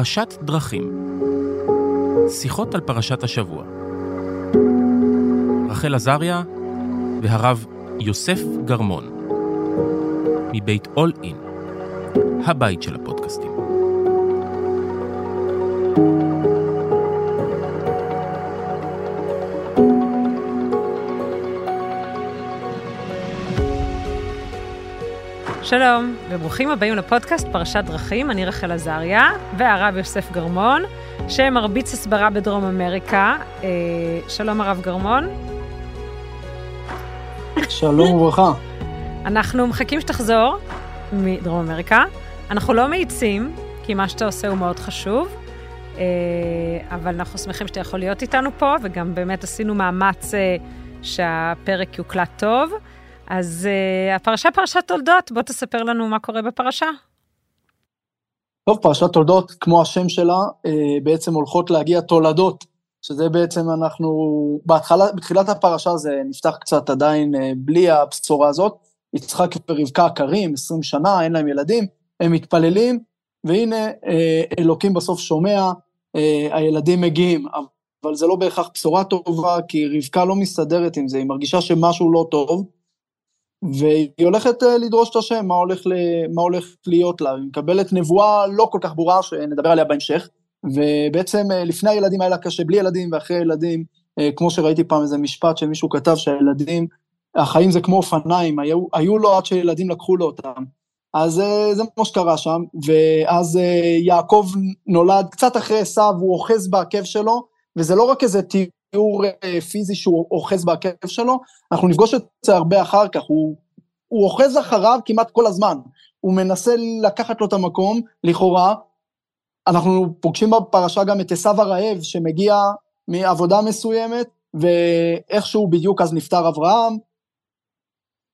פרשת דרכים. שיחות על פרשת השבוע. רחל עזריה והרב יוסף גרמון. מבית אול אין, הבית של הפודקאסטים. שלום, וברוכים הבאים לפודקאסט פרשת דרכים, אני רחל עזריה, והרב יוסף גרמון, שמרביץ הסברה בדרום אמריקה. אה, שלום הרב גרמון. שלום וברכה. אנחנו מחכים שתחזור מדרום אמריקה. אנחנו לא מאיצים, כי מה שאתה עושה הוא מאוד חשוב, אה, אבל אנחנו שמחים שאתה יכול להיות איתנו פה, וגם באמת עשינו מאמץ אה, שהפרק יוקלט טוב. אז uh, הפרשה פרשת תולדות, בוא תספר לנו מה קורה בפרשה. טוב, פרשת תולדות, כמו השם שלה, uh, בעצם הולכות להגיע תולדות, שזה בעצם אנחנו, בהתחלה, בתחילת הפרשה זה נפתח קצת עדיין uh, בלי הבשורה הזאת, יצחק ורבקה עקרים, 20 שנה, אין להם ילדים, הם מתפללים, והנה אלוקים בסוף שומע, הילדים מגיעים, אבל זה לא בהכרח בשורה טובה, כי רבקה לא מסתדרת עם זה, היא מרגישה שמשהו לא טוב, והיא הולכת אה, לדרוש את השם, מה הולך, ל... מה הולך להיות לה. היא מקבלת נבואה לא כל כך ברורה, שנדבר עליה בהמשך, ובעצם אה, לפני הילדים היה לה קשה בלי ילדים, ואחרי ילדים, אה, כמו שראיתי פעם איזה משפט שמישהו כתב שהילדים, החיים זה כמו אופניים, היו, היו לו עד שילדים לקחו לו אותם. אז זה מה שקרה שם, ואז יעקב נולד קצת אחרי עשיו, הוא אוחז בעקב שלו, וזה לא רק איזה תיאור אה, פיזי שהוא אוחז בעקב שלו, אנחנו נפגוש את זה הרבה אחר כך, הוא, הוא אוחז אחריו כמעט כל הזמן, הוא מנסה לקחת לו את המקום, לכאורה, אנחנו פוגשים בפרשה גם את עשו הרעב שמגיע מעבודה מסוימת, ואיכשהו בדיוק אז נפטר אברהם,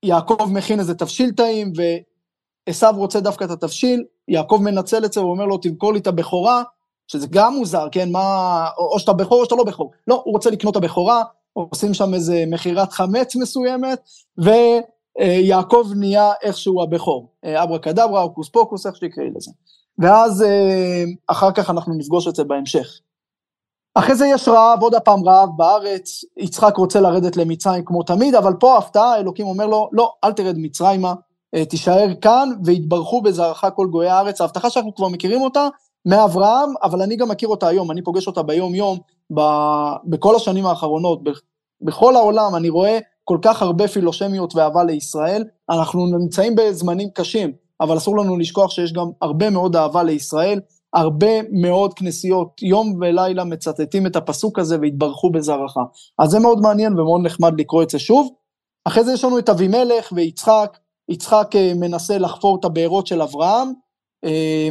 יעקב מכין איזה תבשיל טעים, ועשו רוצה דווקא את התבשיל, יעקב מנצל את זה, הוא אומר לו, תמכור לי את הבכורה, שזה גם מוזר, כן, מה, או שאתה בכור או שאתה לא בכור. לא, הוא רוצה לקנות את הבכורה, עושים שם איזה מכירת חמץ מסוימת, ויעקב נהיה איכשהו הבכור. אה, אברה קדברה, אוקוס פוקוס, איך שתקראי לזה. ואז אה, אחר כך אנחנו נפגוש את זה בהמשך. אחרי זה יש רעב, עוד הפעם רעב בארץ, יצחק רוצה לרדת למצרים כמו תמיד, אבל פה הפתעה, אלוקים אומר לו, לא, אל תרד מצרימה, אה, תישאר כאן, ויתברכו בזרעך כל גויי הארץ. ההבטחה שאנחנו כבר מכירים אותה, מאברהם, אבל אני גם מכיר אותה היום, אני פוגש אותה ביום-יום, ב, בכל השנים האחרונות, בכל העולם, אני רואה כל כך הרבה פילושמיות ואהבה לישראל, אנחנו נמצאים בזמנים קשים, אבל אסור לנו לשכוח שיש גם הרבה מאוד אהבה לישראל, הרבה מאוד כנסיות, יום ולילה מצטטים את הפסוק הזה והתברכו בזרעך. אז זה מאוד מעניין ומאוד נחמד לקרוא את זה שוב. אחרי זה יש לנו את אבימלך ויצחק, יצחק אה, מנסה לחפור את הבארות של אברהם, אה,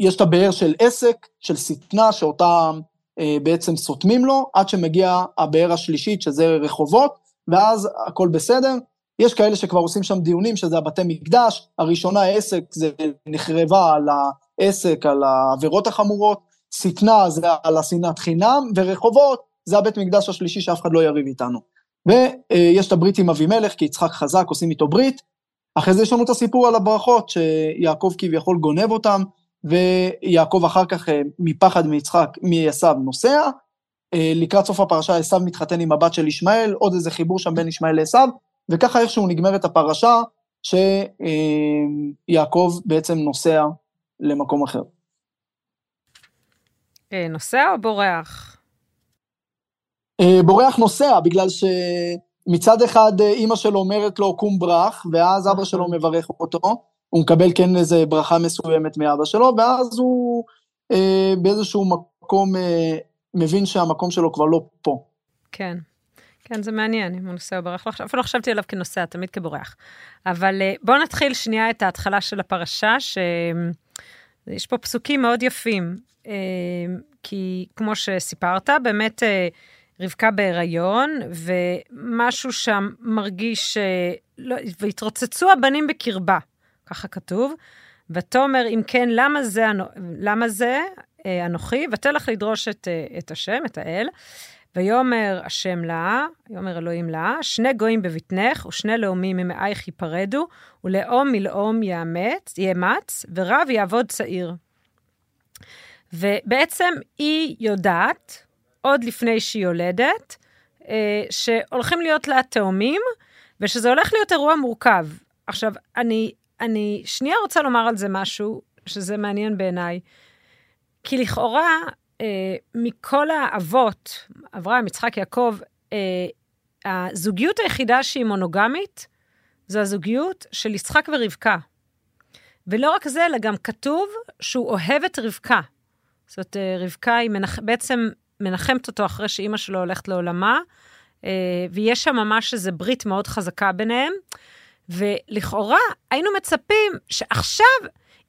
יש את הבאר של עסק, של שטנה, שאותה אה, בעצם סותמים לו, עד שמגיע הבאר השלישית, שזה רחובות, ואז הכל בסדר. יש כאלה שכבר עושים שם דיונים, שזה הבתי מקדש, הראשונה עסק, זה נחרבה על העסק, על העבירות החמורות, שטנה זה על השנאת חינם, ורחובות זה הבית מקדש השלישי שאף אחד לא יריב איתנו. ויש את הברית עם אבימלך, כי יצחק חזק, עושים איתו ברית. אחרי זה יש לנו את הסיפור על הברכות, שיעקב כביכול גונב אותם, ויעקב אחר כך אה, מפחד מיצחק, מעשיו נוסע. אה, לקראת סוף הפרשה עשיו מתחתן עם הבת של ישמעאל, עוד איזה חיבור שם בין ישמעאל לעשיו, וככה איכשהו נגמרת הפרשה, שיעקב בעצם נוסע למקום אחר. אה, נוסע או בורח? בורח נוסע, בגלל שמצד אחד אימא שלו אומרת לו קום ברח, ואז אבא שלו מברך אותו, הוא מקבל כן איזה ברכה מסוימת מאבא שלו, ואז הוא אה, באיזשהו מקום אה, מבין שהמקום שלו כבר לא פה. כן. כן, זה מעניין, אם הוא נוסע או בורח. אפילו לא חשבתי עליו כנוסע, תמיד כבורח. אבל אה, בואו נתחיל שנייה את ההתחלה של הפרשה, שיש פה פסוקים מאוד יפים. אה, כי כמו שסיפרת, באמת אה, רבקה בהיריון, ומשהו שם מרגיש, לא, והתרוצצו הבנים בקרבה. ככה כתוב. ותאמר, אם כן, למה זה, למה זה אה, אנוכי? ותלך לדרוש את, אה, את השם, את האל. ויאמר השם לה, יאמר אלוהים לה, שני גויים בבטנך, ושני לאומים ממאייך ייפרדו, ולאום מלאום יאמץ, יאמץ, ורב יעבוד צעיר. ובעצם היא יודעת, עוד לפני שהיא יולדת, אה, שהולכים להיות לה תאומים, ושזה הולך להיות אירוע מורכב. עכשיו, אני, אני שנייה רוצה לומר על זה משהו, שזה מעניין בעיניי. כי לכאורה, אה, מכל האבות, אברהם, יצחק, יעקב, אה, הזוגיות היחידה שהיא מונוגמית, זו הזוגיות של יצחק ורבקה. ולא רק זה, אלא גם כתוב שהוא אוהב את רבקה. זאת אומרת, אה, רבקה היא מנח... בעצם מנחמת אותו אחרי שאימא שלו הולכת לעולמה, אה, ויש שם ממש איזו ברית מאוד חזקה ביניהם. ולכאורה היינו מצפים שעכשיו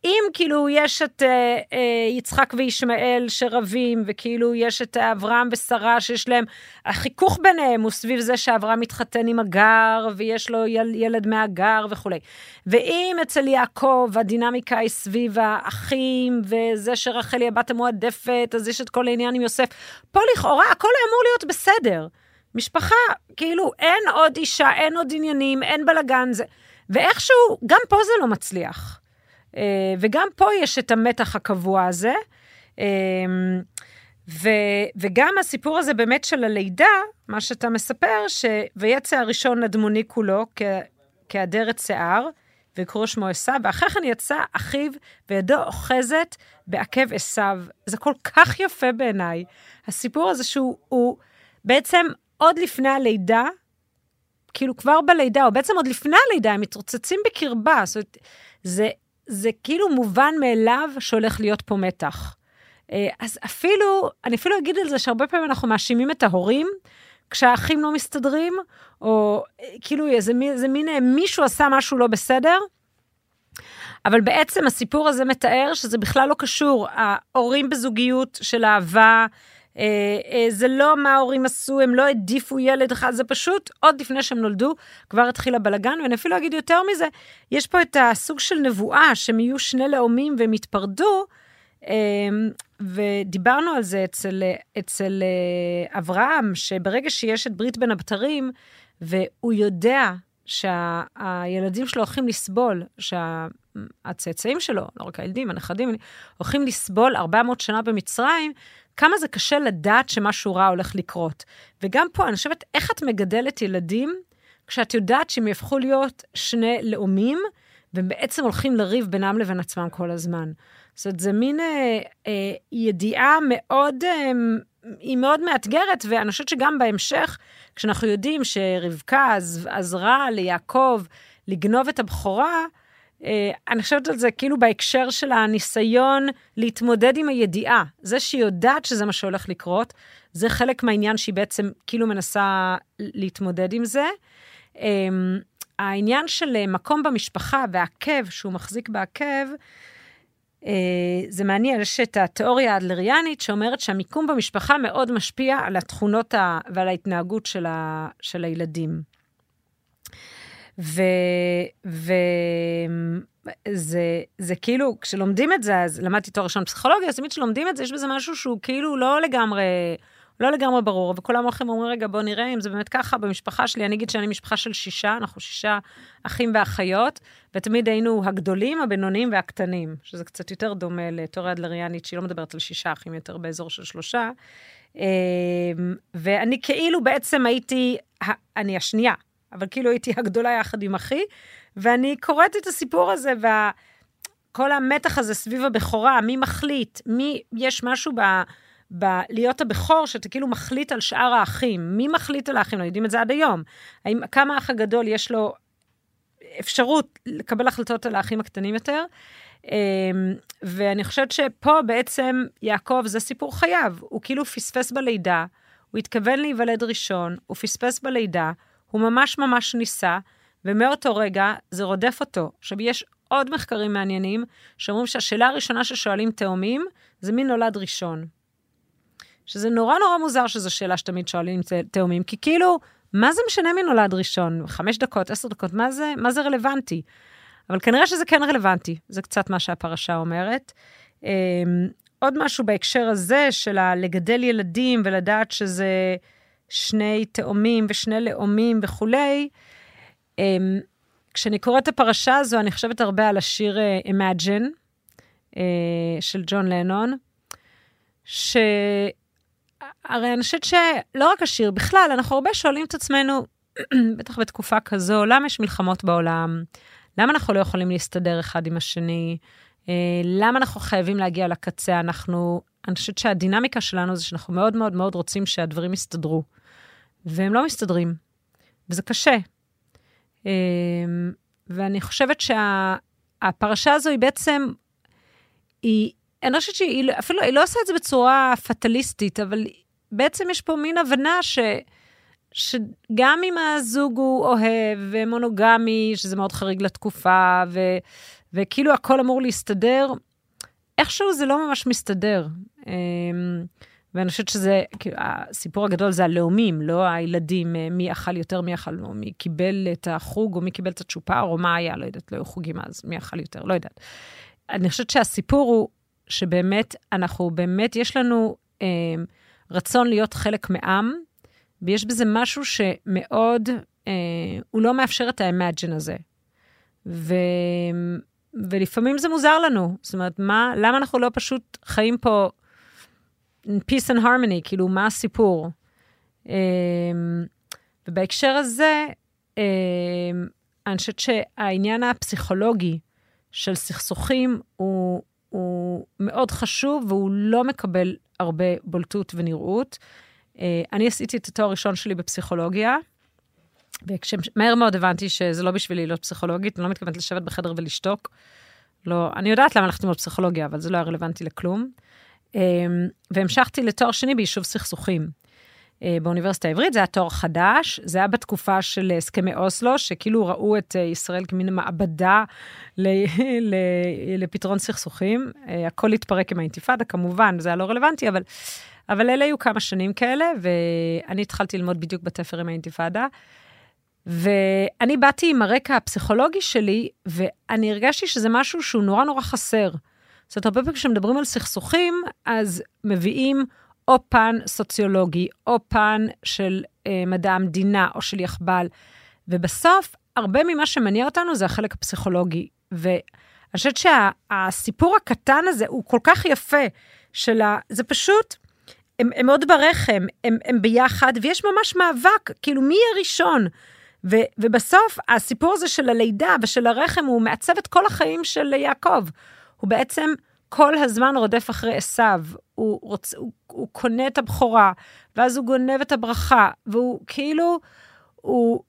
אם כאילו יש את אה, אה, יצחק וישמעאל שרבים, וכאילו יש את אברהם ושרה שיש להם, החיכוך ביניהם הוא סביב זה שאברהם מתחתן עם הגר, ויש לו יל, ילד מהגר וכולי. ואם אצל יעקב הדינמיקה היא סביב האחים, וזה שרחל היא הבת המועדפת, אז יש את כל העניין עם יוסף, פה לכאורה הכל אמור להיות בסדר. משפחה, כאילו, אין עוד אישה, אין עוד עניינים, אין בלאגן, זה... ואיכשהו, גם פה זה לא מצליח. אה, וגם פה יש את המתח הקבוע הזה. אה, ו, וגם הסיפור הזה באמת של הלידה, מה שאתה מספר, שויצא הראשון אדמוני כולו כעדרת שיער, וקראו שמו עשיו, ואחרי כן יצא אחיו וידו אוחזת בעקב עשיו. זה כל כך יפה בעיניי. הסיפור הזה שהוא בעצם עוד לפני הלידה, כאילו כבר בלידה, או בעצם עוד לפני הלידה, הם מתרוצצים בקרבה. זאת אומרת, זה זה כאילו מובן מאליו שהולך להיות פה מתח. אה, אז אפילו, אני אפילו אגיד על זה שהרבה פעמים אנחנו מאשימים את ההורים, כשהאחים לא מסתדרים, או אה, כאילו איזה מין, זה מין אה, מישהו עשה משהו לא בסדר. אבל בעצם הסיפור הזה מתאר שזה בכלל לא קשור. ההורים בזוגיות של אהבה, אה, אה, זה לא מה ההורים עשו, הם לא העדיפו ילד אחד, זה פשוט עוד לפני שהם נולדו, כבר התחיל הבלגן, ואני אפילו אגיד יותר מזה, יש פה את הסוג של נבואה, שהם יהיו שני לאומים והם יתפרדו, אה, ודיברנו על זה אצל, אצל אברהם, שברגע שיש את ברית בין הבתרים, והוא יודע שהילדים שלו הולכים לסבול, שהצאצאים שלו, לא רק הילדים, הנכדים, הולכים לסבול 400 שנה במצרים, כמה זה קשה לדעת שמשהו רע הולך לקרות. וגם פה, אני חושבת, איך את מגדלת ילדים כשאת יודעת שהם יהפכו להיות שני לאומים, והם בעצם הולכים לריב בינם לבין עצמם כל הזמן. זאת אומרת, זה מין אה, אה, ידיעה מאוד, אה, היא מאוד מאתגרת, ואני חושבת שגם בהמשך, כשאנחנו יודעים שרבקה עזרה ליעקב לגנוב את הבכורה, אני חושבת על זה כאילו בהקשר של הניסיון להתמודד עם הידיעה. זה שהיא יודעת שזה מה שהולך לקרות, זה חלק מהעניין שהיא בעצם כאילו מנסה להתמודד עם זה. אמ, העניין של אה, מקום במשפחה והעקב, שהוא מחזיק בעקב, אה, זה מעניין, יש את התיאוריה האדלריאנית שאומרת שהמיקום במשפחה מאוד משפיע על התכונות. ועל ההתנהגות של, ה... של הילדים. וזה זה כאילו, כשלומדים את זה, אז למדתי תואר ראשון פסיכולוגיה, אז תמיד כשלומדים את זה, יש בזה משהו שהוא כאילו לא לגמרי, לא לגמרי ברור, וכולם הולכים ואומרים, רגע, בוא נראה אם זה באמת ככה במשפחה שלי. אני אגיד שאני משפחה של שישה, אנחנו שישה אחים ואחיות, ותמיד היינו הגדולים, הבינוניים והקטנים, שזה קצת יותר דומה לתיאוריה אדלריאנית, שהיא לא מדברת על שישה אחים, יותר באזור של שלושה. אמ, ואני כאילו בעצם הייתי, אני השנייה, אבל כאילו הייתי הגדולה יחד עם אחי, ואני קוראת את הסיפור הזה, וכל המתח הזה סביב הבכורה, מי מחליט, מי, יש משהו ב... בלהיות הבכור, שאתה כאילו מחליט על שאר האחים. מי מחליט על האחים? לא יודעים את זה עד היום. האם, כמה האח הגדול יש לו אפשרות לקבל החלטות על האחים הקטנים יותר? אמ, ואני חושבת שפה בעצם יעקב, זה סיפור חייו. הוא כאילו פספס בלידה, הוא התכוון להיוולד ראשון, הוא פספס בלידה, הוא ממש ממש ניסה, ומאותו רגע זה רודף אותו. עכשיו, יש עוד מחקרים מעניינים שאומרים שהשאלה הראשונה ששואלים תאומים, זה מי נולד ראשון. שזה נורא נורא מוזר שזו שאלה שתמיד שואלים תאומים, כי כאילו, מה זה משנה מי נולד ראשון? חמש דקות, עשר דקות, מה זה, מה זה רלוונטי? אבל כנראה שזה כן רלוונטי, זה קצת מה שהפרשה אומרת. אמ, עוד משהו בהקשר הזה של לגדל ילדים ולדעת שזה שני תאומים ושני לאומים וכולי. אמ, כשאני קוראת את הפרשה הזו, אני חושבת הרבה על השיר uh, Imagine, uh, של ג'ון לנון, שהרי אני חושבת שלא רק השיר, בכלל, אנחנו הרבה שואלים את עצמנו, בטח בתקופה כזו, למה יש מלחמות בעולם? למה אנחנו לא יכולים להסתדר אחד עם השני? אה, למה אנחנו חייבים להגיע לקצה? אנחנו, אני חושבת שהדינמיקה שלנו זה שאנחנו מאוד מאוד מאוד רוצים שהדברים יסתדרו, והם לא מסתדרים, וזה קשה. אה, ואני חושבת שהפרשה הזו היא בעצם, היא, אני חושבת שהיא אפילו, היא לא עושה את זה בצורה פטליסטית, אבל בעצם יש פה מין הבנה ש... שגם אם הזוג הוא אוהב ומונוגמי, שזה מאוד חריג לתקופה, ו, וכאילו הכל אמור להסתדר, איכשהו זה לא ממש מסתדר. ואני חושבת שזה, כאילו, הסיפור הגדול זה הלאומים, לא הילדים, אה, מי אכל יותר, מי אכל, או מי קיבל את החוג, או מי קיבל את הצ'ופר, או מה היה, לא יודעת, לא היו חוגים אז, מי אכל יותר, לא יודעת. אני חושבת שהסיפור הוא שבאמת, אנחנו, באמת, יש לנו אה, רצון להיות חלק מעם, ויש בזה משהו שמאוד, אה, הוא לא מאפשר את ה-imagine הזה. ו, ולפעמים זה מוזר לנו. זאת אומרת, מה, למה אנחנו לא פשוט חיים פה peace and harmony, כאילו, מה הסיפור? אה, ובהקשר הזה, אה, אני חושבת שהעניין הפסיכולוגי של סכסוכים הוא, הוא מאוד חשוב, והוא לא מקבל הרבה בולטות ונראות. אה, אני עשיתי את התואר הראשון שלי בפסיכולוגיה, וכשמהר מאוד הבנתי שזה לא בשבילי להיות פסיכולוגית, אני לא מתכוונת לשבת בחדר ולשתוק. לא, אני יודעת למה הלכתי ללמוד פסיכולוגיה, אבל זה לא היה רלוונטי לכלום. אה, והמשכתי לתואר שני ביישוב סכסוכים. אה, באוניברסיטה העברית, זה היה תואר חדש, זה היה בתקופה של הסכמי אוסלו, שכאילו ראו את ישראל כמין מעבדה לפתרון סכסוכים. הכל התפרק עם האינתיפאדה, כמובן, זה היה לא רלוונטי, אבל אבל אלה היו כמה שנים כאלה, ואני התחלתי ללמוד בדיוק בתפר עם האינתיפאדה. ואני באתי עם הרקע הפסיכולוגי שלי, ואני הרגשתי שזה משהו שהוא נורא נורא חסר. זאת אומרת, הרבה פעמים כשמדברים על סכסוכים, אז מביאים או פן סוציולוגי, או פן של אה, מדע המדינה, או של יחב"ל, ובסוף, הרבה ממה שמניע אותנו זה החלק הפסיכולוגי. ואני חושבת שהסיפור הקטן הזה הוא כל כך יפה, של ה... זה פשוט, הם, הם עוד ברחם, הם, הם ביחד, ויש ממש מאבק, כאילו מי יהיה ראשון? ו, ובסוף הסיפור הזה של הלידה ושל הרחם הוא מעצב את כל החיים של יעקב. הוא בעצם כל הזמן רודף אחרי עשיו, הוא, רוצ, הוא, הוא קונה את הבכורה, ואז הוא גונב את הברכה, והוא כאילו, הוא...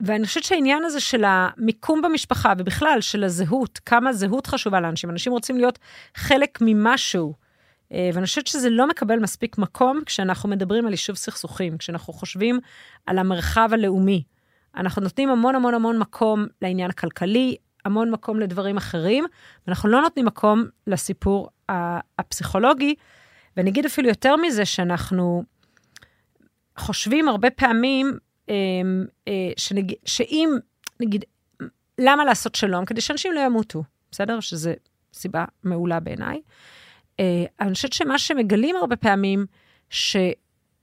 ואני חושבת שהעניין הזה של המיקום במשפחה, ובכלל של הזהות, כמה זהות חשובה לאנשים, אנשים רוצים להיות חלק ממשהו. אה, ואני חושבת שזה לא מקבל מספיק מקום כשאנחנו מדברים על יישוב סכסוכים, כשאנחנו חושבים על המרחב הלאומי. אנחנו נותנים המון המון המון מקום לעניין הכלכלי, המון מקום לדברים אחרים, ואנחנו לא נותנים מקום לסיפור הפסיכולוגי. ואני אגיד אפילו יותר מזה, שאנחנו חושבים הרבה פעמים אה, אה, שנג... שאם, נגיד, למה לעשות שלום? כדי שאנשים לא ימותו, בסדר? שזו סיבה מעולה בעיניי. אה, אני חושבת שמה שמגלים הרבה פעמים, ש,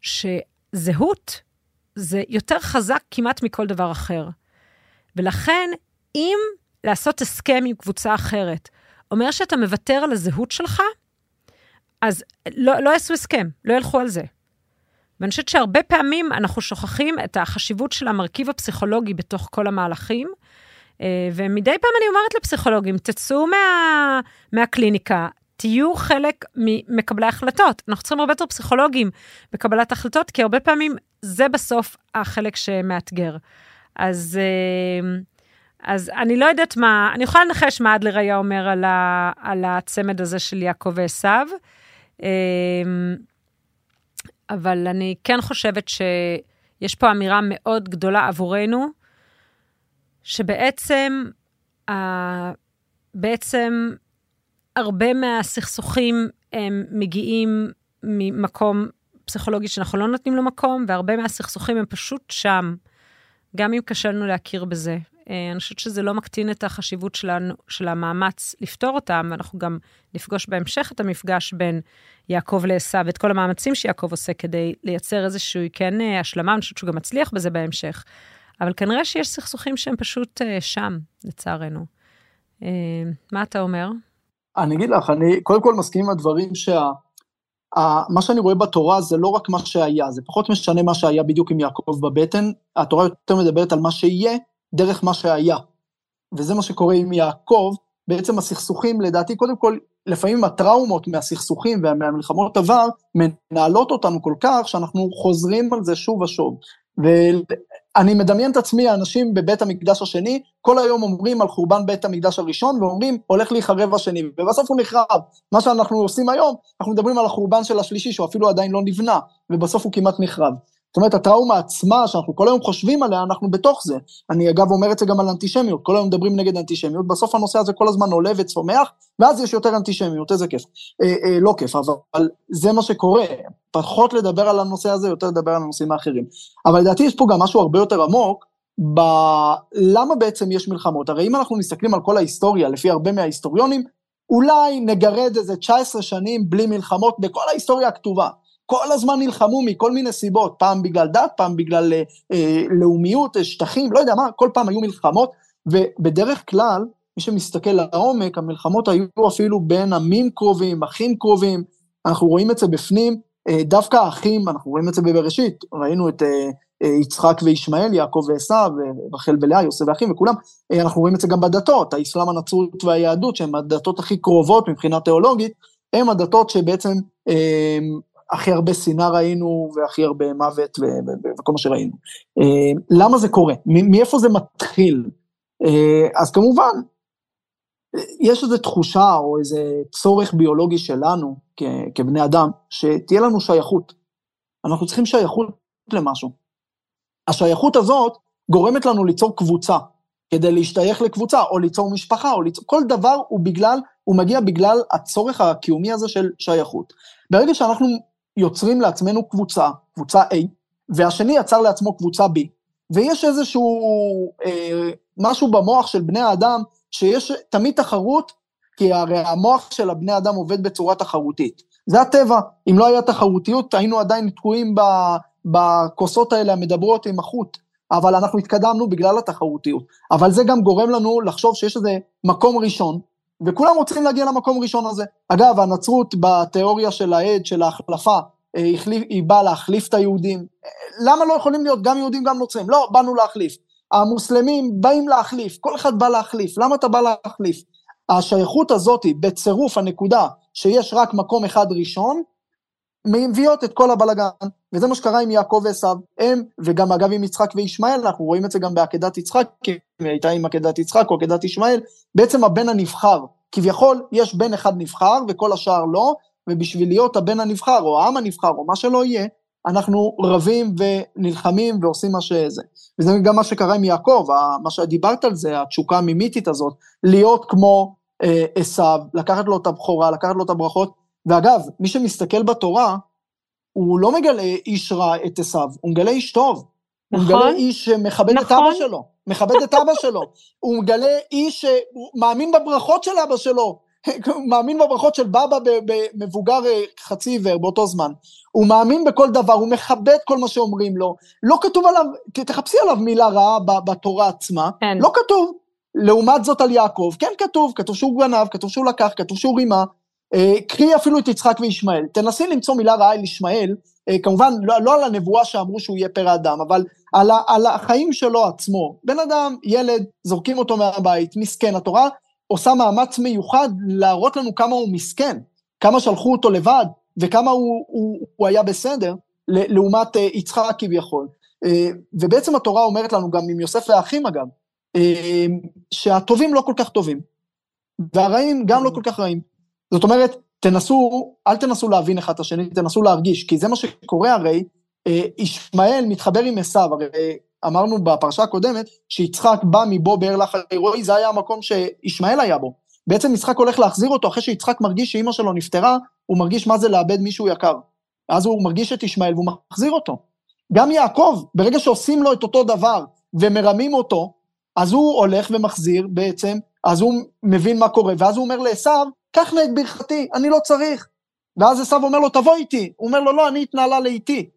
שזהות זה יותר חזק כמעט מכל דבר אחר. ולכן, אם לעשות הסכם עם קבוצה אחרת אומר שאתה מוותר על הזהות שלך, אז לא, לא יעשו הסכם, לא ילכו על זה. ואני חושבת שהרבה פעמים אנחנו שוכחים את החשיבות של המרכיב הפסיכולוגי בתוך כל המהלכים, אה, ומדי פעם אני אומרת לפסיכולוגים, תצאו מה, מהקליניקה, תהיו חלק ממקבלי החלטות. אנחנו צריכים הרבה יותר פסיכולוגים בקבלת החלטות, כי הרבה פעמים זה בסוף החלק שמאתגר. אז, אה, אז אני לא יודעת מה, אני יכולה לנחש מה אדלר היה אומר על, ה, על הצמד הזה של יעקב ועשו, אה, אבל אני כן חושבת שיש פה אמירה מאוד גדולה עבורנו, שבעצם, בעצם הרבה מהסכסוכים הם מגיעים ממקום פסיכולוגי שאנחנו לא נותנים לו מקום, והרבה מהסכסוכים הם פשוט שם, גם אם קשה לנו להכיר בזה. אה, אני חושבת שזה לא מקטין את החשיבות שלנו, של המאמץ לפתור אותם, ואנחנו גם נפגוש בהמשך את המפגש בין יעקב לעשו, ואת כל המאמצים שיעקב עושה כדי לייצר איזושהי כן אה, השלמה, אני חושבת שהוא גם מצליח בזה בהמשך. אבל כנראה שיש סכסוכים שהם פשוט אה, שם, לצערנו. מה אתה אומר? אני אגיד לך, אני קודם כל מסכים עם הדברים שה... מה שאני רואה בתורה זה לא רק מה שהיה, זה פחות משנה מה שהיה בדיוק עם יעקב בבטן, התורה יותר מדברת על מה שיהיה דרך מה שהיה. וזה מה שקורה עם יעקב, בעצם הסכסוכים, לדעתי, קודם כל, לפעמים הטראומות מהסכסוכים ומהמלחמות עבר, מנהלות אותנו כל כך, שאנחנו חוזרים על זה שוב ושוב. ואני מדמיין את עצמי, האנשים בבית המקדש השני, כל היום אומרים על חורבן בית המקדש הראשון, ואומרים, הולך להיחרב השני, ובסוף הוא נחרב. מה שאנחנו עושים היום, אנחנו מדברים על החורבן של השלישי, שהוא אפילו עדיין לא נבנה, ובסוף הוא כמעט נחרב. זאת אומרת, הטראומה עצמה, שאנחנו כל היום חושבים עליה, אנחנו בתוך זה. אני אגב אומר את זה גם על אנטישמיות, כל היום מדברים נגד אנטישמיות, בסוף הנושא הזה כל הזמן עולה וצומח, ואז יש יותר אנטישמיות, איזה כיף. אה, אה, לא כיף, אבל זה מה שקורה. פחות לדבר על הנושא הזה, יותר לדבר על הנושאים האחרים. אבל לדעתי יש פה גם משהו הרבה יותר עמוק, ב... למה בעצם יש מלחמות? הרי אם אנחנו מסתכלים על כל ההיסטוריה, לפי הרבה מההיסטוריונים, אולי נגרד איזה 19 שנים בלי מלחמות בכל ההיסטוריה הכתובה. כל הזמן נלחמו מכל מיני סיבות, פעם בגלל דת, פעם בגלל אה, אה, לאומיות, אה, שטחים, לא יודע מה, כל פעם היו מלחמות, ובדרך כלל, מי שמסתכל לעומק, המלחמות היו אפילו בין עמים קרובים, אחים קרובים, אנחנו רואים את זה בפנים, אה, דווקא האחים, אנחנו רואים את זה בבראשית, ראינו את אה, אה, יצחק וישמעאל, יעקב ועשיו, רחל ולאה, יוסף ואחים וכולם, אה, אנחנו רואים את זה גם בדתות, האסלאם, הנצרות והיהדות, שהן הדתות הכי קרובות מבחינה תיאולוגית, הן הדתות שבעצם אה, הכי הרבה שנאה ראינו, והכי הרבה מוות וכל מה שראינו. אה, למה זה קורה? מאיפה זה מתחיל? אה, אז כמובן, יש איזו תחושה או איזה צורך ביולוגי שלנו, כבני אדם, שתהיה לנו שייכות. אנחנו צריכים שייכות למשהו. השייכות הזאת גורמת לנו ליצור קבוצה, כדי להשתייך לקבוצה, או ליצור משפחה, או ליצור... כל דבר הוא בגלל, הוא מגיע בגלל הצורך הקיומי הזה של שייכות. ברגע שאנחנו יוצרים לעצמנו קבוצה, קבוצה A, והשני יצר לעצמו קבוצה B, ויש איזשהו אה, משהו במוח של בני האדם, שיש תמיד תחרות, כי הרי המוח של הבני אדם עובד בצורה תחרותית. זה הטבע, אם לא היה תחרותיות, היינו עדיין תקועים בכוסות האלה המדברות עם החוט, אבל אנחנו התקדמנו בגלל התחרותיות. אבל זה גם גורם לנו לחשוב שיש איזה מקום ראשון, וכולם רוצים להגיע למקום ראשון הזה. אגב, הנצרות בתיאוריה של העד, של ההחלפה, אה, היא באה להחליף את היהודים. למה לא יכולים להיות גם יהודים גם נוצרים? לא, באנו להחליף. המוסלמים באים להחליף, כל אחד בא להחליף. למה אתה בא להחליף? השייכות הזאת, בצירוף הנקודה שיש רק מקום אחד ראשון, מביאות את כל הבלגן, וזה מה שקרה עם יעקב ועשיו, הם, וגם אגב עם יצחק וישמעאל, אנחנו רואים את זה גם בעקדת יצחק, כי הייתה עם עקדת יצחק או עקדת ישמעאל, בעצם הבן הנבחר, כביכול יש בן אחד נבחר וכל השאר לא, ובשביל להיות הבן הנבחר או העם הנבחר או מה שלא יהיה, אנחנו רבים ונלחמים ועושים מה שזה. וזה גם מה שקרה עם יעקב, מה שדיברת על זה, התשוקה המימיתית הזאת, להיות כמו אה, לקחת לו את הבכורה, לקחת לו את הברכות, ואגב, מי שמסתכל בתורה, הוא לא מגלה איש רע את עשיו, הוא מגלה איש טוב. נכון. הוא מגלה איש שמכבד נכון. את אבא שלו, מכבד את אבא שלו. הוא מגלה איש שמאמין בברכות של אבא שלו, מאמין בברכות של בבא במבוגר אה, חצי עיוור באותו זמן. הוא מאמין בכל דבר, הוא מכבד כל מה שאומרים לו. לא כתוב עליו, תחפשי עליו מילה רעה בתורה עצמה, כן. לא כתוב. לעומת זאת על יעקב, כן כתוב, כתוב שהוא גנב, כתוב שהוא לקח, כתוב שהוא רימה, קחי אפילו את יצחק וישמעאל. תנסי למצוא מילה רעה על ישמעאל, אה, כמובן לא, לא על הנבואה שאמרו שהוא יהיה פרא אדם, אבל על, על החיים שלו עצמו. בן אדם, ילד, זורקים אותו מהבית, מסכן. התורה עושה מאמץ מיוחד להראות לנו כמה הוא מסכן, כמה שלחו אותו לבד, וכמה הוא, הוא, הוא היה בסדר, לעומת אה, יצחק כביכול. ובעצם התורה אומרת לנו, גם עם יוסף והאחים אגב, שהטובים לא כל כך טובים, והרעים גם לא כל כך רעים. זאת אומרת, תנסו, אל תנסו להבין אחד את השני, תנסו להרגיש, כי זה מה שקורה הרי, אה, ישמעאל מתחבר עם עשיו, הרי אמרנו בפרשה הקודמת, שיצחק בא מבו באר לחי רועי, זה היה המקום שישמעאל היה בו. בעצם יצחק הולך להחזיר אותו, אחרי שיצחק מרגיש שאימא שלו נפטרה, הוא מרגיש מה זה לאבד מישהו יקר. אז הוא מרגיש את ישמעאל והוא מחזיר אותו. גם יעקב, ברגע שעושים לו את אותו דבר ומרמים אותו, אז הוא הולך ומחזיר בעצם, אז הוא מבין מה קורה, ואז הוא אומר לעשו, קח נא את ברכתי, אני לא צריך. ואז עשו אומר לו, תבוא איתי. הוא אומר לו, לא, אני אתנהלה לאיתי.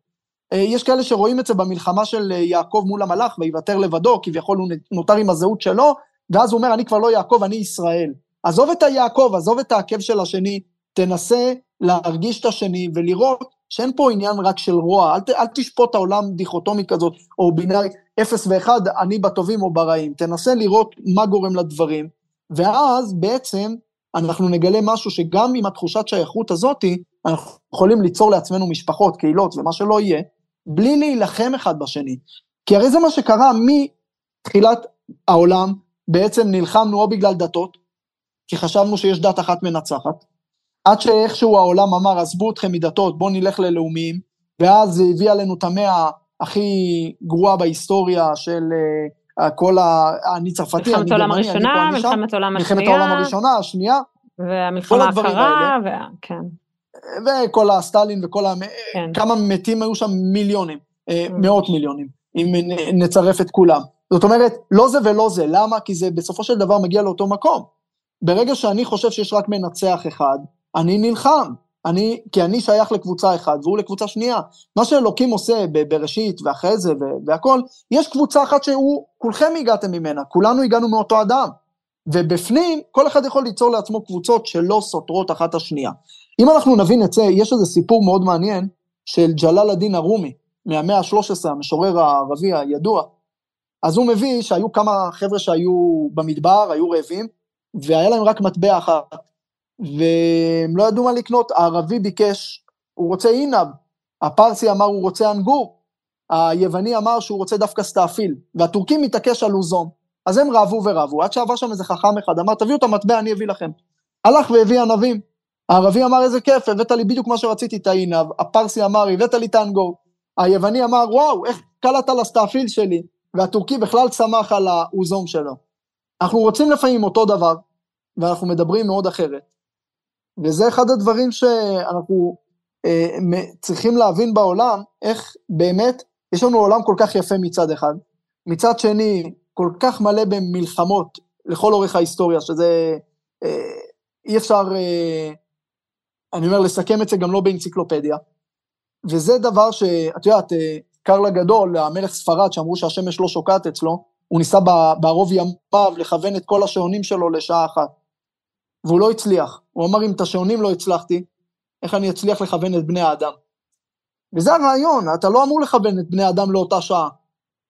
אה, יש כאלה שרואים את זה במלחמה של אה, יעקב מול המלאך, ויוותר לבדו, כביכול הוא נותר עם הזהות שלו, ואז הוא אומר, אני כבר לא יעקב, אני ישראל. עזוב את היעקב, עזוב את העקב של השני, תנסה להרגיש את השני ולראות שאין פה עניין רק של רוע, אל, אל תשפוט העולם דיכוטומי כזאת, או בינארי 0 ו-1, אני בטובים או ברעים, תנסה לראות מה גורם לדברים, ואז בעצם אנחנו נגלה משהו שגם עם התחושת שייכות הזאתי, אנחנו יכולים ליצור לעצמנו משפחות, קהילות ומה שלא יהיה, בלי להילחם אחד בשני. כי הרי זה מה שקרה מתחילת העולם, בעצם נלחמנו או בגלל דתות, כי חשבנו שיש דת אחת מנצחת, עד שאיכשהו העולם אמר, עזבו אתכם מדתות, בואו נלך ללאומיים, ואז זה הביא עלינו את המאה הכי גרועה בהיסטוריה של uh, כל ה... אני צרפתי, אני גרמני, אני פה, אני שם. מלחמת העולם השנייה. מלחמת העולם הראשונה, השנייה. והמלחמה הקרה, ו... כן. וכל הסטלין וכל ה... כן. כמה מתים היו שם מיליונים, אה, mm. מאות מיליונים, אם נצרף את כולם. זאת אומרת, לא זה ולא זה, למה? כי זה בסופו של דבר מגיע לאותו מקום. ברגע שאני חושב שיש רק מנצח אחד, אני נלחם. אני, כי אני שייך לקבוצה אחת והוא לקבוצה שנייה. מה שאלוקים עושה בראשית ואחרי זה והכל, יש קבוצה אחת שהוא, כולכם הגעתם ממנה, כולנו הגענו מאותו אדם. ובפנים, כל אחד יכול ליצור לעצמו קבוצות שלא סותרות אחת השנייה. אם אנחנו נבין את זה, יש איזה סיפור מאוד מעניין של ג'לאל א-דין א-רומי, מהמאה ה-13, המשורר הערבי הידוע. אז הוא מביא שהיו כמה חבר'ה שהיו במדבר, היו רעבים, והיה להם רק מטבע אחת. והם לא ידעו מה לקנות, הערבי ביקש, הוא רוצה עינב, הפרסי אמר הוא רוצה אנגור, היווני אמר שהוא רוצה דווקא סטאפיל, והטורקי מתעקש על אוזון. אז הם רבו ורבו, עד שעבר שם איזה חכם אחד, אמר תביאו את המטבע, אני אביא לכם. הלך והביא ענבים. הערבי אמר איזה כיף, הבאת לי בדיוק מה שרציתי, את העינב, הפרסי אמר, הבאת לי את האנגור. היווני אמר, וואו, איך קלט על הסטאפיל שלי, והטורקי בכלל צמח על האוזון שלו. אנחנו רוצים לפעמים אותו דבר, ואנחנו מדברים מאוד אחרת. וזה אחד הדברים שאנחנו אה, צריכים להבין בעולם, איך באמת יש לנו עולם כל כך יפה מצד אחד, מצד שני כל כך מלא במלחמות לכל אורך ההיסטוריה, שזה אה, אי אפשר, אה, אני אומר, לסכם את זה גם לא באנציקלופדיה. וזה דבר שאת יודעת, אה, קרל הגדול, המלך ספרד, שאמרו שהשמש לא שוקעת אצלו, הוא ניסה בערוב ימיו לכוון את כל השעונים שלו לשעה אחת. והוא לא הצליח. הוא אמר, אם את השעונים לא הצלחתי, איך אני אצליח לכוון את בני האדם? וזה הרעיון, אתה לא אמור לכוון את בני האדם לאותה שעה.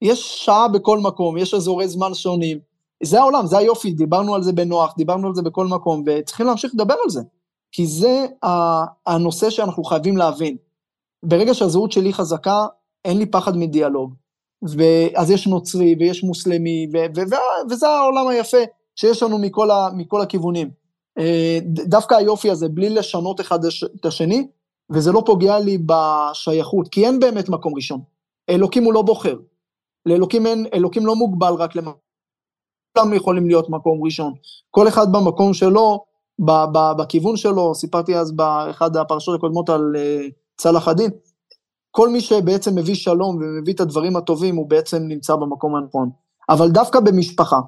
יש שעה בכל מקום, יש אזורי זמן שונים. זה העולם, זה היופי, דיברנו על זה בנוח, דיברנו על זה בכל מקום, וצריכים להמשיך לדבר על זה. כי זה הנושא שאנחנו חייבים להבין. ברגע שהזהות שלי חזקה, אין לי פחד מדיאלוג. ואז יש נוצרי ויש מוסלמי, ו- ו- ו- וזה העולם היפה שיש לנו מכל, ה- מכל הכיוונים. אה, דווקא היופי הזה, בלי לשנות אחד את השני, וזה לא פוגע לי בשייכות, כי אין באמת מקום ראשון. אלוקים הוא לא בוחר. לאלוקים אין, אלוקים לא מוגבל רק למקום. כולם יכולים להיות מקום ראשון. כל אחד במקום שלו, ב- ב- בכיוון שלו, סיפרתי אז באחד הפרשות הקודמות על uh, צלאח א-דין, כל מי שבעצם מביא שלום ומביא את הדברים הטובים, הוא בעצם נמצא במקום הנכון. אבל דווקא במשפחה,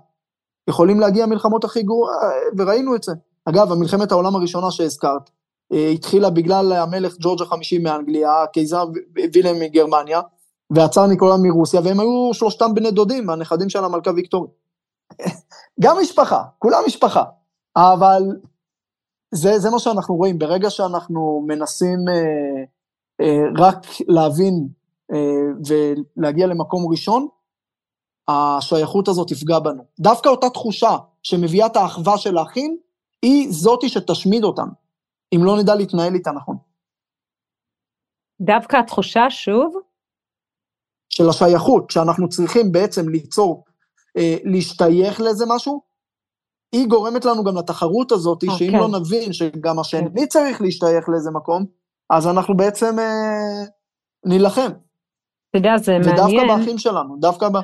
יכולים להגיע מלחמות הכי גרועות, וראינו את זה. אגב, המלחמת העולם הראשונה שהזכרת, אה, התחילה בגלל המלך ג'ורג' החמישי מאנגליה, הקיסר וילם מגרמניה, והצאר ניקולה מרוסיה, והם היו שלושתם בני דודים, הנכדים של המלכה ויקטוריה. גם משפחה, כולם משפחה, אבל זה, זה מה שאנחנו רואים, ברגע שאנחנו מנסים אה, אה, רק להבין אה, ולהגיע למקום ראשון, השייכות הזאת תפגע בנו. דווקא אותה תחושה שמביאה את האחווה של האחים, היא זאתי שתשמיד אותם, אם לא נדע להתנהל איתה נכון. דווקא התחושה, שוב? של השייכות, שאנחנו צריכים בעצם ליצור, אה, להשתייך לאיזה משהו, היא גורמת לנו גם לתחרות הזאת, okay. שאם אוקיי. לא נבין שגם השני okay. צריך להשתייך לאיזה מקום, אז אנחנו בעצם אה, נילחם. אתה יודע, זה ודווקא מעניין. ודווקא באחים שלנו, דווקא ב...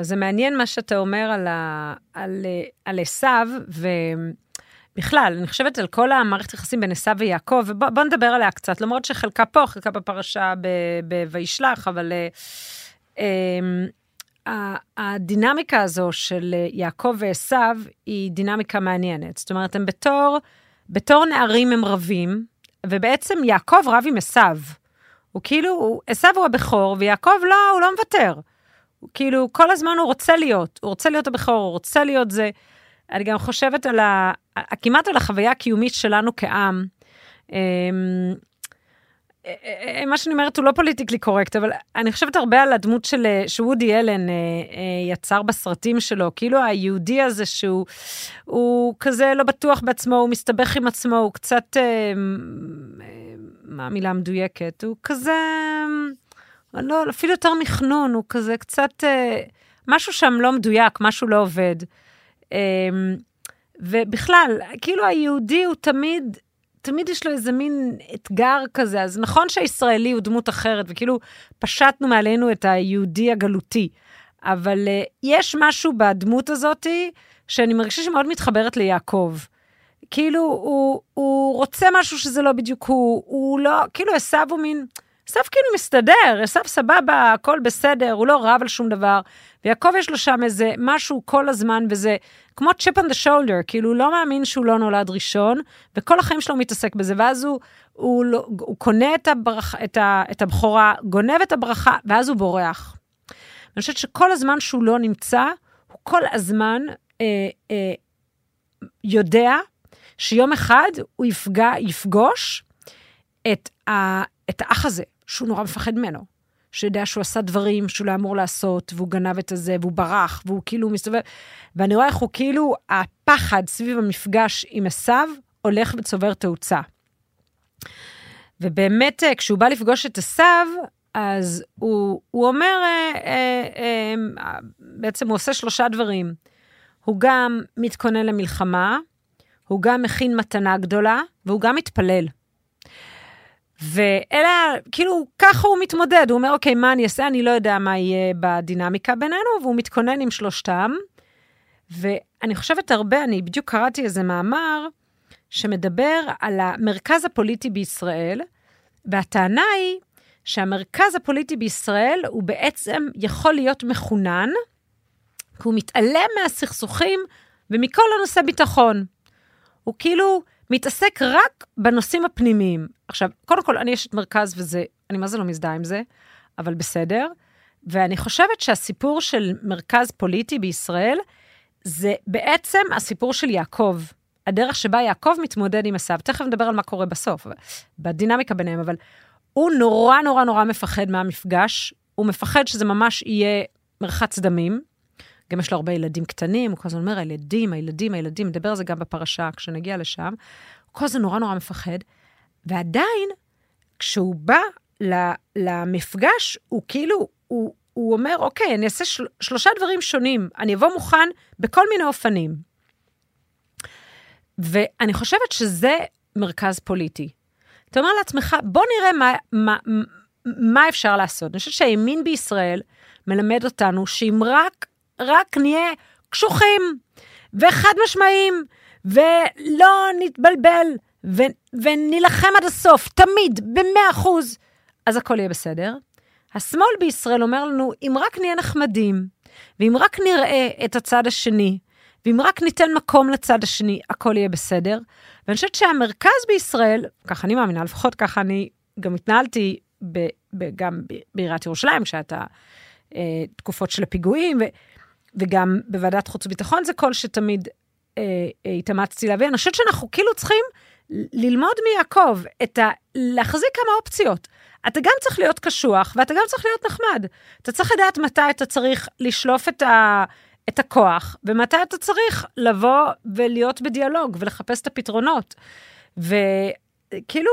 זה מעניין מה שאתה אומר על, על, על עשיו, ובכלל, אני חושבת על כל המערכת יחסים בין עשיו ויעקב, ובוא נדבר עליה קצת, למרות שחלקה פה, חלקה בפרשה ב"וישלח", אבל אה, אה, הדינמיקה הזו של יעקב ועשיו היא דינמיקה מעניינת. זאת אומרת, הם בתור, בתור נערים הם רבים, ובעצם יעקב רב עם עשיו. הוא כאילו, עשיו הוא הבכור, ויעקב לא, הוא לא מוותר. כאילו, כל הזמן הוא רוצה להיות, הוא רוצה להיות הבכור, הוא רוצה להיות זה. אני גם חושבת על ה... כמעט על החוויה הקיומית שלנו כעם. אמ, אה, אה, מה שאני אומרת הוא לא פוליטיקלי קורקט, אבל אני חושבת הרבה על הדמות של, שוודי אלן יצר בסרטים שלו, כאילו היהודי הזה שהוא הוא כזה לא בטוח בעצמו, הוא מסתבך עם עצמו, הוא קצת, מה המילה המדויקת? הוא כזה, לא, אפילו יותר מחנון, הוא כזה קצת, משהו שם לא מדויק, משהו לא עובד. אמ, ובכלל, כאילו היהודי הוא תמיד, תמיד יש לו איזה מין אתגר כזה, אז נכון שהישראלי הוא דמות אחרת, וכאילו פשטנו מעלינו את היהודי הגלותי, אבל uh, יש משהו בדמות הזאתי, שאני מרגישה שמאוד מתחברת ליעקב. כאילו, הוא, הוא רוצה משהו שזה לא בדיוק הוא, הוא לא, כאילו עשו הוא מין, עשו כאילו מסתדר, עשו סבבה, הכל בסדר, הוא לא רב על שום דבר. ויעקב יש לו שם איזה משהו כל הזמן, וזה כמו צ'יפ on the shoulder, כאילו הוא לא מאמין שהוא לא נולד ראשון, וכל החיים שלו מתעסק בזה, ואז הוא, הוא, לא, הוא קונה את, הברח, את, ה, את הבכורה, גונב את הברכה, ואז הוא בורח. אני חושבת שכל הזמן שהוא לא נמצא, הוא כל הזמן אה, אה, יודע שיום אחד הוא יפגע, יפגוש את, ה, את האח הזה, שהוא נורא מפחד ממנו. שיודע שהוא עשה דברים שהוא לא אמור לעשות, והוא גנב את הזה, והוא ברח, והוא כאילו מסתובב, ואני רואה איך הוא כאילו, הפחד סביב המפגש עם עשיו הולך וצובר תאוצה. ובאמת, אה, כשהוא בא לפגוש את עשיו, אז הוא, הוא אומר, אה, אה, אה, בעצם הוא עושה שלושה דברים. הוא גם מתכונן למלחמה, הוא גם מכין מתנה גדולה, והוא גם מתפלל. ואלה, כאילו, ככה הוא מתמודד, הוא אומר, אוקיי, מה אני אעשה? אני לא יודע מה יהיה בדינמיקה בינינו, והוא מתכונן עם שלושתם. ואני חושבת הרבה, אני בדיוק קראתי איזה מאמר שמדבר על המרכז הפוליטי בישראל, והטענה היא שהמרכז הפוליטי בישראל הוא בעצם יכול להיות מחונן, כי הוא מתעלם מהסכסוכים ומכל הנושא ביטחון. הוא כאילו מתעסק רק בנושאים הפנימיים. עכשיו, קודם כל, אני אשת מרכז וזה, אני מה זה לא מזדהה עם זה, אבל בסדר. ואני חושבת שהסיפור של מרכז פוליטי בישראל, זה בעצם הסיפור של יעקב. הדרך שבה יעקב מתמודד עם עשיו. תכף נדבר על מה קורה בסוף, בדינמיקה ביניהם, אבל הוא נורא נורא נורא מפחד מהמפגש, הוא מפחד שזה ממש יהיה מרחץ דמים. גם יש לו הרבה ילדים קטנים, הוא כל הזמן אומר, הילדים, הילדים, הילדים, נדבר על זה גם בפרשה כשנגיע לשם. כל הזמן נורא נורא מפחד, ועדיין, כשהוא בא למפגש, הוא כאילו, הוא, הוא אומר, אוקיי, אני אעשה של, שלושה דברים שונים, אני אבוא מוכן בכל מיני אופנים. ואני חושבת שזה מרכז פוליטי. אתה אומר לעצמך, בוא נראה מה, מה, מה אפשר לעשות. אני חושבת שהימין בישראל מלמד אותנו שאם רק רק נהיה קשוחים וחד משמעיים, ולא נתבלבל, ו- ונילחם עד הסוף, תמיד, במאה אחוז, אז הכל יהיה בסדר. השמאל בישראל אומר לנו, אם רק נהיה נחמדים, ואם רק נראה את הצד השני, ואם רק ניתן מקום לצד השני, הכל יהיה בסדר. ואני חושבת שהמרכז בישראל, ככה אני מאמינה, לפחות ככה אני גם התנהלתי ב, ב, גם בעיריית ירושלים, כשהייתה אה, תקופות של הפיגועים, ו, וגם בוועדת חוץ וביטחון זה קול שתמיד אה, אה, התאמצתי להביא. אני חושבת שאנחנו כאילו צריכים ללמוד מיעקב את ה... להחזיק כמה אופציות. אתה גם צריך להיות קשוח, ואתה גם צריך להיות נחמד. אתה צריך לדעת מתי אתה צריך לשלוף את, ה, את הכוח, ומתי אתה צריך לבוא ולהיות בדיאלוג ולחפש את הפתרונות. וכאילו,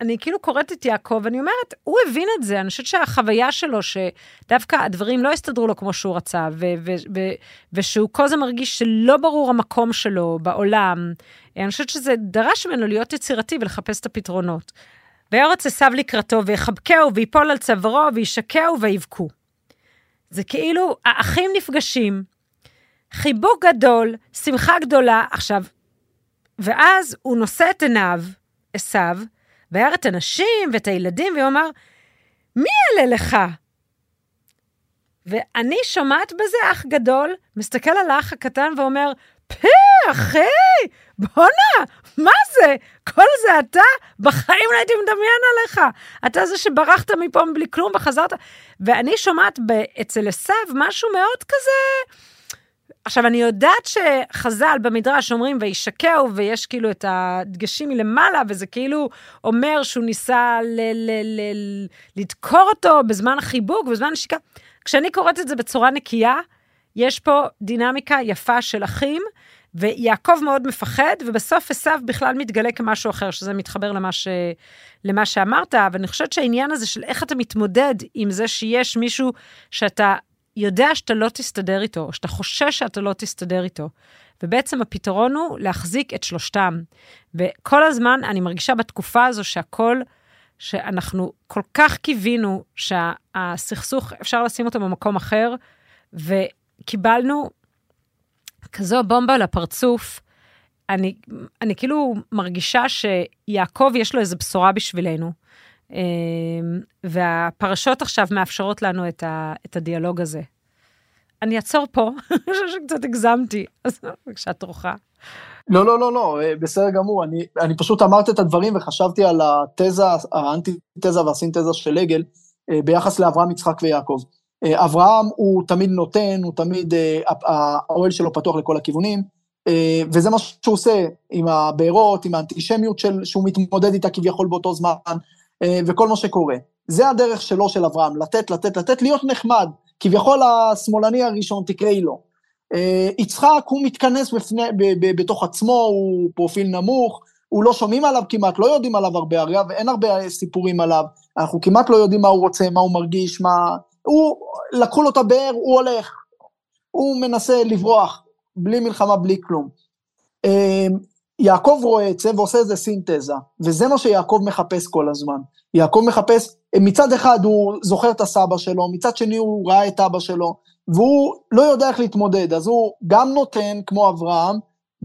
אני כאילו קוראת את יעקב, ואני אומרת, הוא הבין את זה, אני חושבת שהחוויה שלו, שדווקא הדברים לא הסתדרו לו כמו שהוא רצה, ו- ו- ו- ושהוא כל הזמן מרגיש שלא ברור המקום שלו בעולם, אני חושבת שזה דרש ממנו להיות יצירתי ולחפש את הפתרונות. ויורץ עשיו לקראתו, ויחבקהו, ויפול על צווארו, וישקהו, ויבכו. זה כאילו, האחים נפגשים, חיבוק גדול, שמחה גדולה. עכשיו, ואז הוא נושא את עיניו, עשיו, וירא את הנשים ואת הילדים, והוא אמר, מי אלה לך? ואני שומעת בזה אח גדול, מסתכל על האח הקטן ואומר, פה, אחי, בואנה, מה זה? כל זה אתה? בחיים לא הייתי מדמיין עליך. אתה זה שברחת מפה בלי כלום וחזרת. ואני שומעת אצל עשיו משהו מאוד כזה... עכשיו, אני יודעת שחז"ל במדרש אומרים וישקעו, ויש כאילו את הדגשים מלמעלה, וזה כאילו אומר שהוא ניסה ל- ל- ל- לדקור אותו בזמן החיבוק, בזמן השיקה. כשאני קוראת את זה בצורה נקייה, יש פה דינמיקה יפה של אחים, ויעקב מאוד מפחד, ובסוף עשיו בכלל מתגלה כמשהו אחר, שזה מתחבר למה, ש... למה שאמרת, ואני חושבת שהעניין הזה של איך אתה מתמודד עם זה שיש מישהו שאתה יודע שאתה לא תסתדר איתו, או שאתה חושש שאתה לא תסתדר איתו. ובעצם הפתרון הוא להחזיק את שלושתם. וכל הזמן אני מרגישה בתקופה הזו שהכל, שאנחנו כל כך קיווינו שהסכסוך, אפשר לשים אותו במקום אחר, וקיבלנו כזו בומבה לפרצוף. אני, אני כאילו מרגישה שיעקב יש לו איזו בשורה בשבילנו. אמ, והפרשות עכשיו מאפשרות לנו את, ה, את הדיאלוג הזה. אני אעצור פה, אני חושבת שקצת הגזמתי, אז בבקשה תורך. לא, לא, לא, לא, אה, בסדר גמור. אני, אני פשוט אמרת את הדברים וחשבתי על התזה, האנטי-תזה והסינתזה של עגל אה, ביחס לאברהם, יצחק ויעקב. אה, אברהם הוא תמיד נותן, הוא תמיד, האוהל שלו פתוח לכל הכיוונים, וזה מה שהוא עושה עם הבארות, עם האנטישמיות של, שהוא מתמודד איתה כביכול באותו זמן, וכל מה שקורה. זה הדרך שלו, של אברהם, לתת, לתת, לתת, להיות נחמד. כביכול השמאלני הראשון, תקראי לו. אה, יצחק הוא מתכנס בפני, ב, ב, בתוך עצמו, הוא פרופיל נמוך, הוא לא שומעים עליו כמעט, לא יודעים עליו הרבה, הרי אין הרבה סיפורים עליו, אנחנו כמעט לא יודעים מה הוא רוצה, מה הוא מרגיש, מה... הוא, לקחו לו את הבאר, הוא הולך, הוא מנסה לברוח, בלי מלחמה, בלי כלום. יעקב רואה את זה ועושה איזה סינתזה, וזה מה שיעקב מחפש כל הזמן. יעקב מחפש, מצד אחד הוא זוכר את הסבא שלו, מצד שני הוא ראה את אבא שלו, והוא לא יודע איך להתמודד, אז הוא גם נותן, כמו אברהם,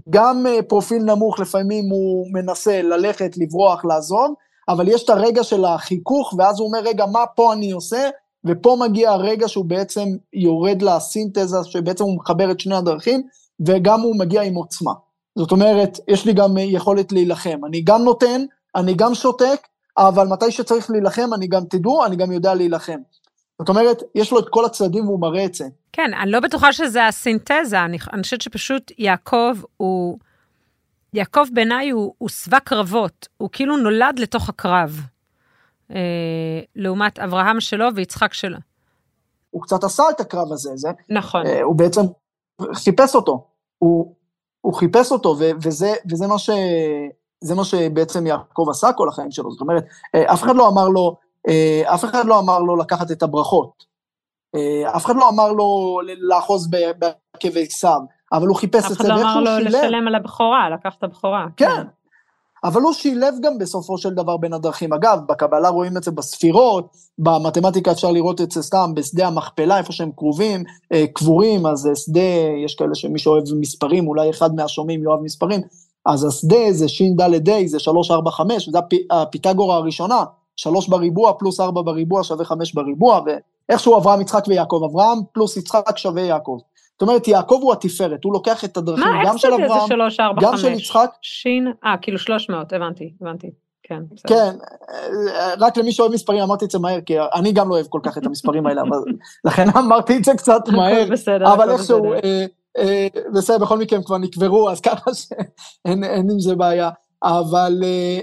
גם אה, פרופיל נמוך, לפעמים הוא מנסה ללכת, לברוח, לעזוב, אבל יש את הרגע של החיכוך, ואז הוא אומר, רגע, מה פה אני עושה? ופה מגיע הרגע שהוא בעצם יורד לסינתזה, שבעצם הוא מחבר את שני הדרכים, וגם הוא מגיע עם עוצמה. זאת אומרת, יש לי גם יכולת להילחם. אני גם נותן, אני גם שותק, אבל מתי שצריך להילחם, אני גם, תדעו, אני גם יודע להילחם. זאת אומרת, יש לו את כל הצדדים והוא מראה את זה. כן, אני לא בטוחה שזה הסינתזה, אני, אני חושבת שפשוט יעקב הוא... יעקב בעיניי הוא, הוא שבע קרבות, הוא כאילו נולד לתוך הקרב, אה, לעומת אברהם שלו ויצחק שלו. הוא קצת עשה את הקרב הזה, זה. נכון. אה, הוא בעצם חיפש אותו. הוא, הוא חיפש אותו, וזה, וזה מה, ש, מה שבעצם יעקב עשה כל החיים שלו. זאת אומרת, אה, אף אחד לא אמר לו, אה, אף אחד לא אמר לו לקחת את הברכות. אה, אף אחד לא אמר לו לאחוז בעקבי עשיו, אבל הוא חיפש את זה, אף אחד לא אמר לו לשלם על הבכורה, לקחת הבכורה. כן. אבל הוא שילב גם בסופו של דבר בין הדרכים. אגב, בקבלה רואים את זה בספירות, במתמטיקה אפשר לראות את זה סתם בשדה המכפלה, איפה שהם קרובים, אה, קבורים, אז שדה, יש כאלה שמי שאוהב מספרים, אולי אחד מהשומעים יאהב מספרים, אז השדה זה ש"ד ה' זה 3, 4, 5, וזה הפיתגורה הראשונה, 3 בריבוע פלוס 4 בריבוע שווה 5 בריבוע, ואיכשהו אברהם, יצחק ויעקב, אברהם פלוס יצחק שווה יעקב. זאת אומרת, יעקב הוא התפארת, הוא לוקח את הדרכים גם של אברהם, גם של יצחק. שין, אה, כאילו 300, הבנתי, הבנתי. כן, כן, רק למי שאוהב מספרים אמרתי את זה מהר, כי אני גם לא אוהב כל כך את המספרים האלה, אבל לכן אמרתי את זה קצת מהר, בסדר, אבל איכשהו, אה, אה, בסדר, בכל מקרה הם כבר נקברו, אז ככה שאין עם זה בעיה, אבל אה,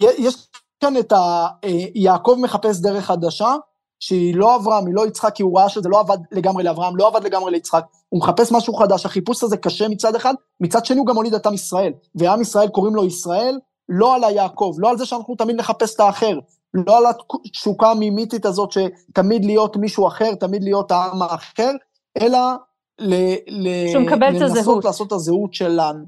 יש כאן את ה... יעקב מחפש דרך חדשה, שהיא לא אברהם, היא לא יצחק, כי הוא ראה שזה לא עבד לגמרי לאברהם, לא עבד לגמרי ליצחק, הוא מחפש משהו חדש, החיפוש הזה קשה מצד אחד, מצד שני הוא גם הוליד את עם ישראל, ועם ישראל קוראים לו ישראל, לא על היעקב, לא על זה שאנחנו תמיד נחפש את האחר, לא על התשוקה המימיתית הזאת שתמיד להיות מישהו אחר, תמיד להיות העם האחר, אלא ל, ל, לנסות לעשות את הזהות שלנו.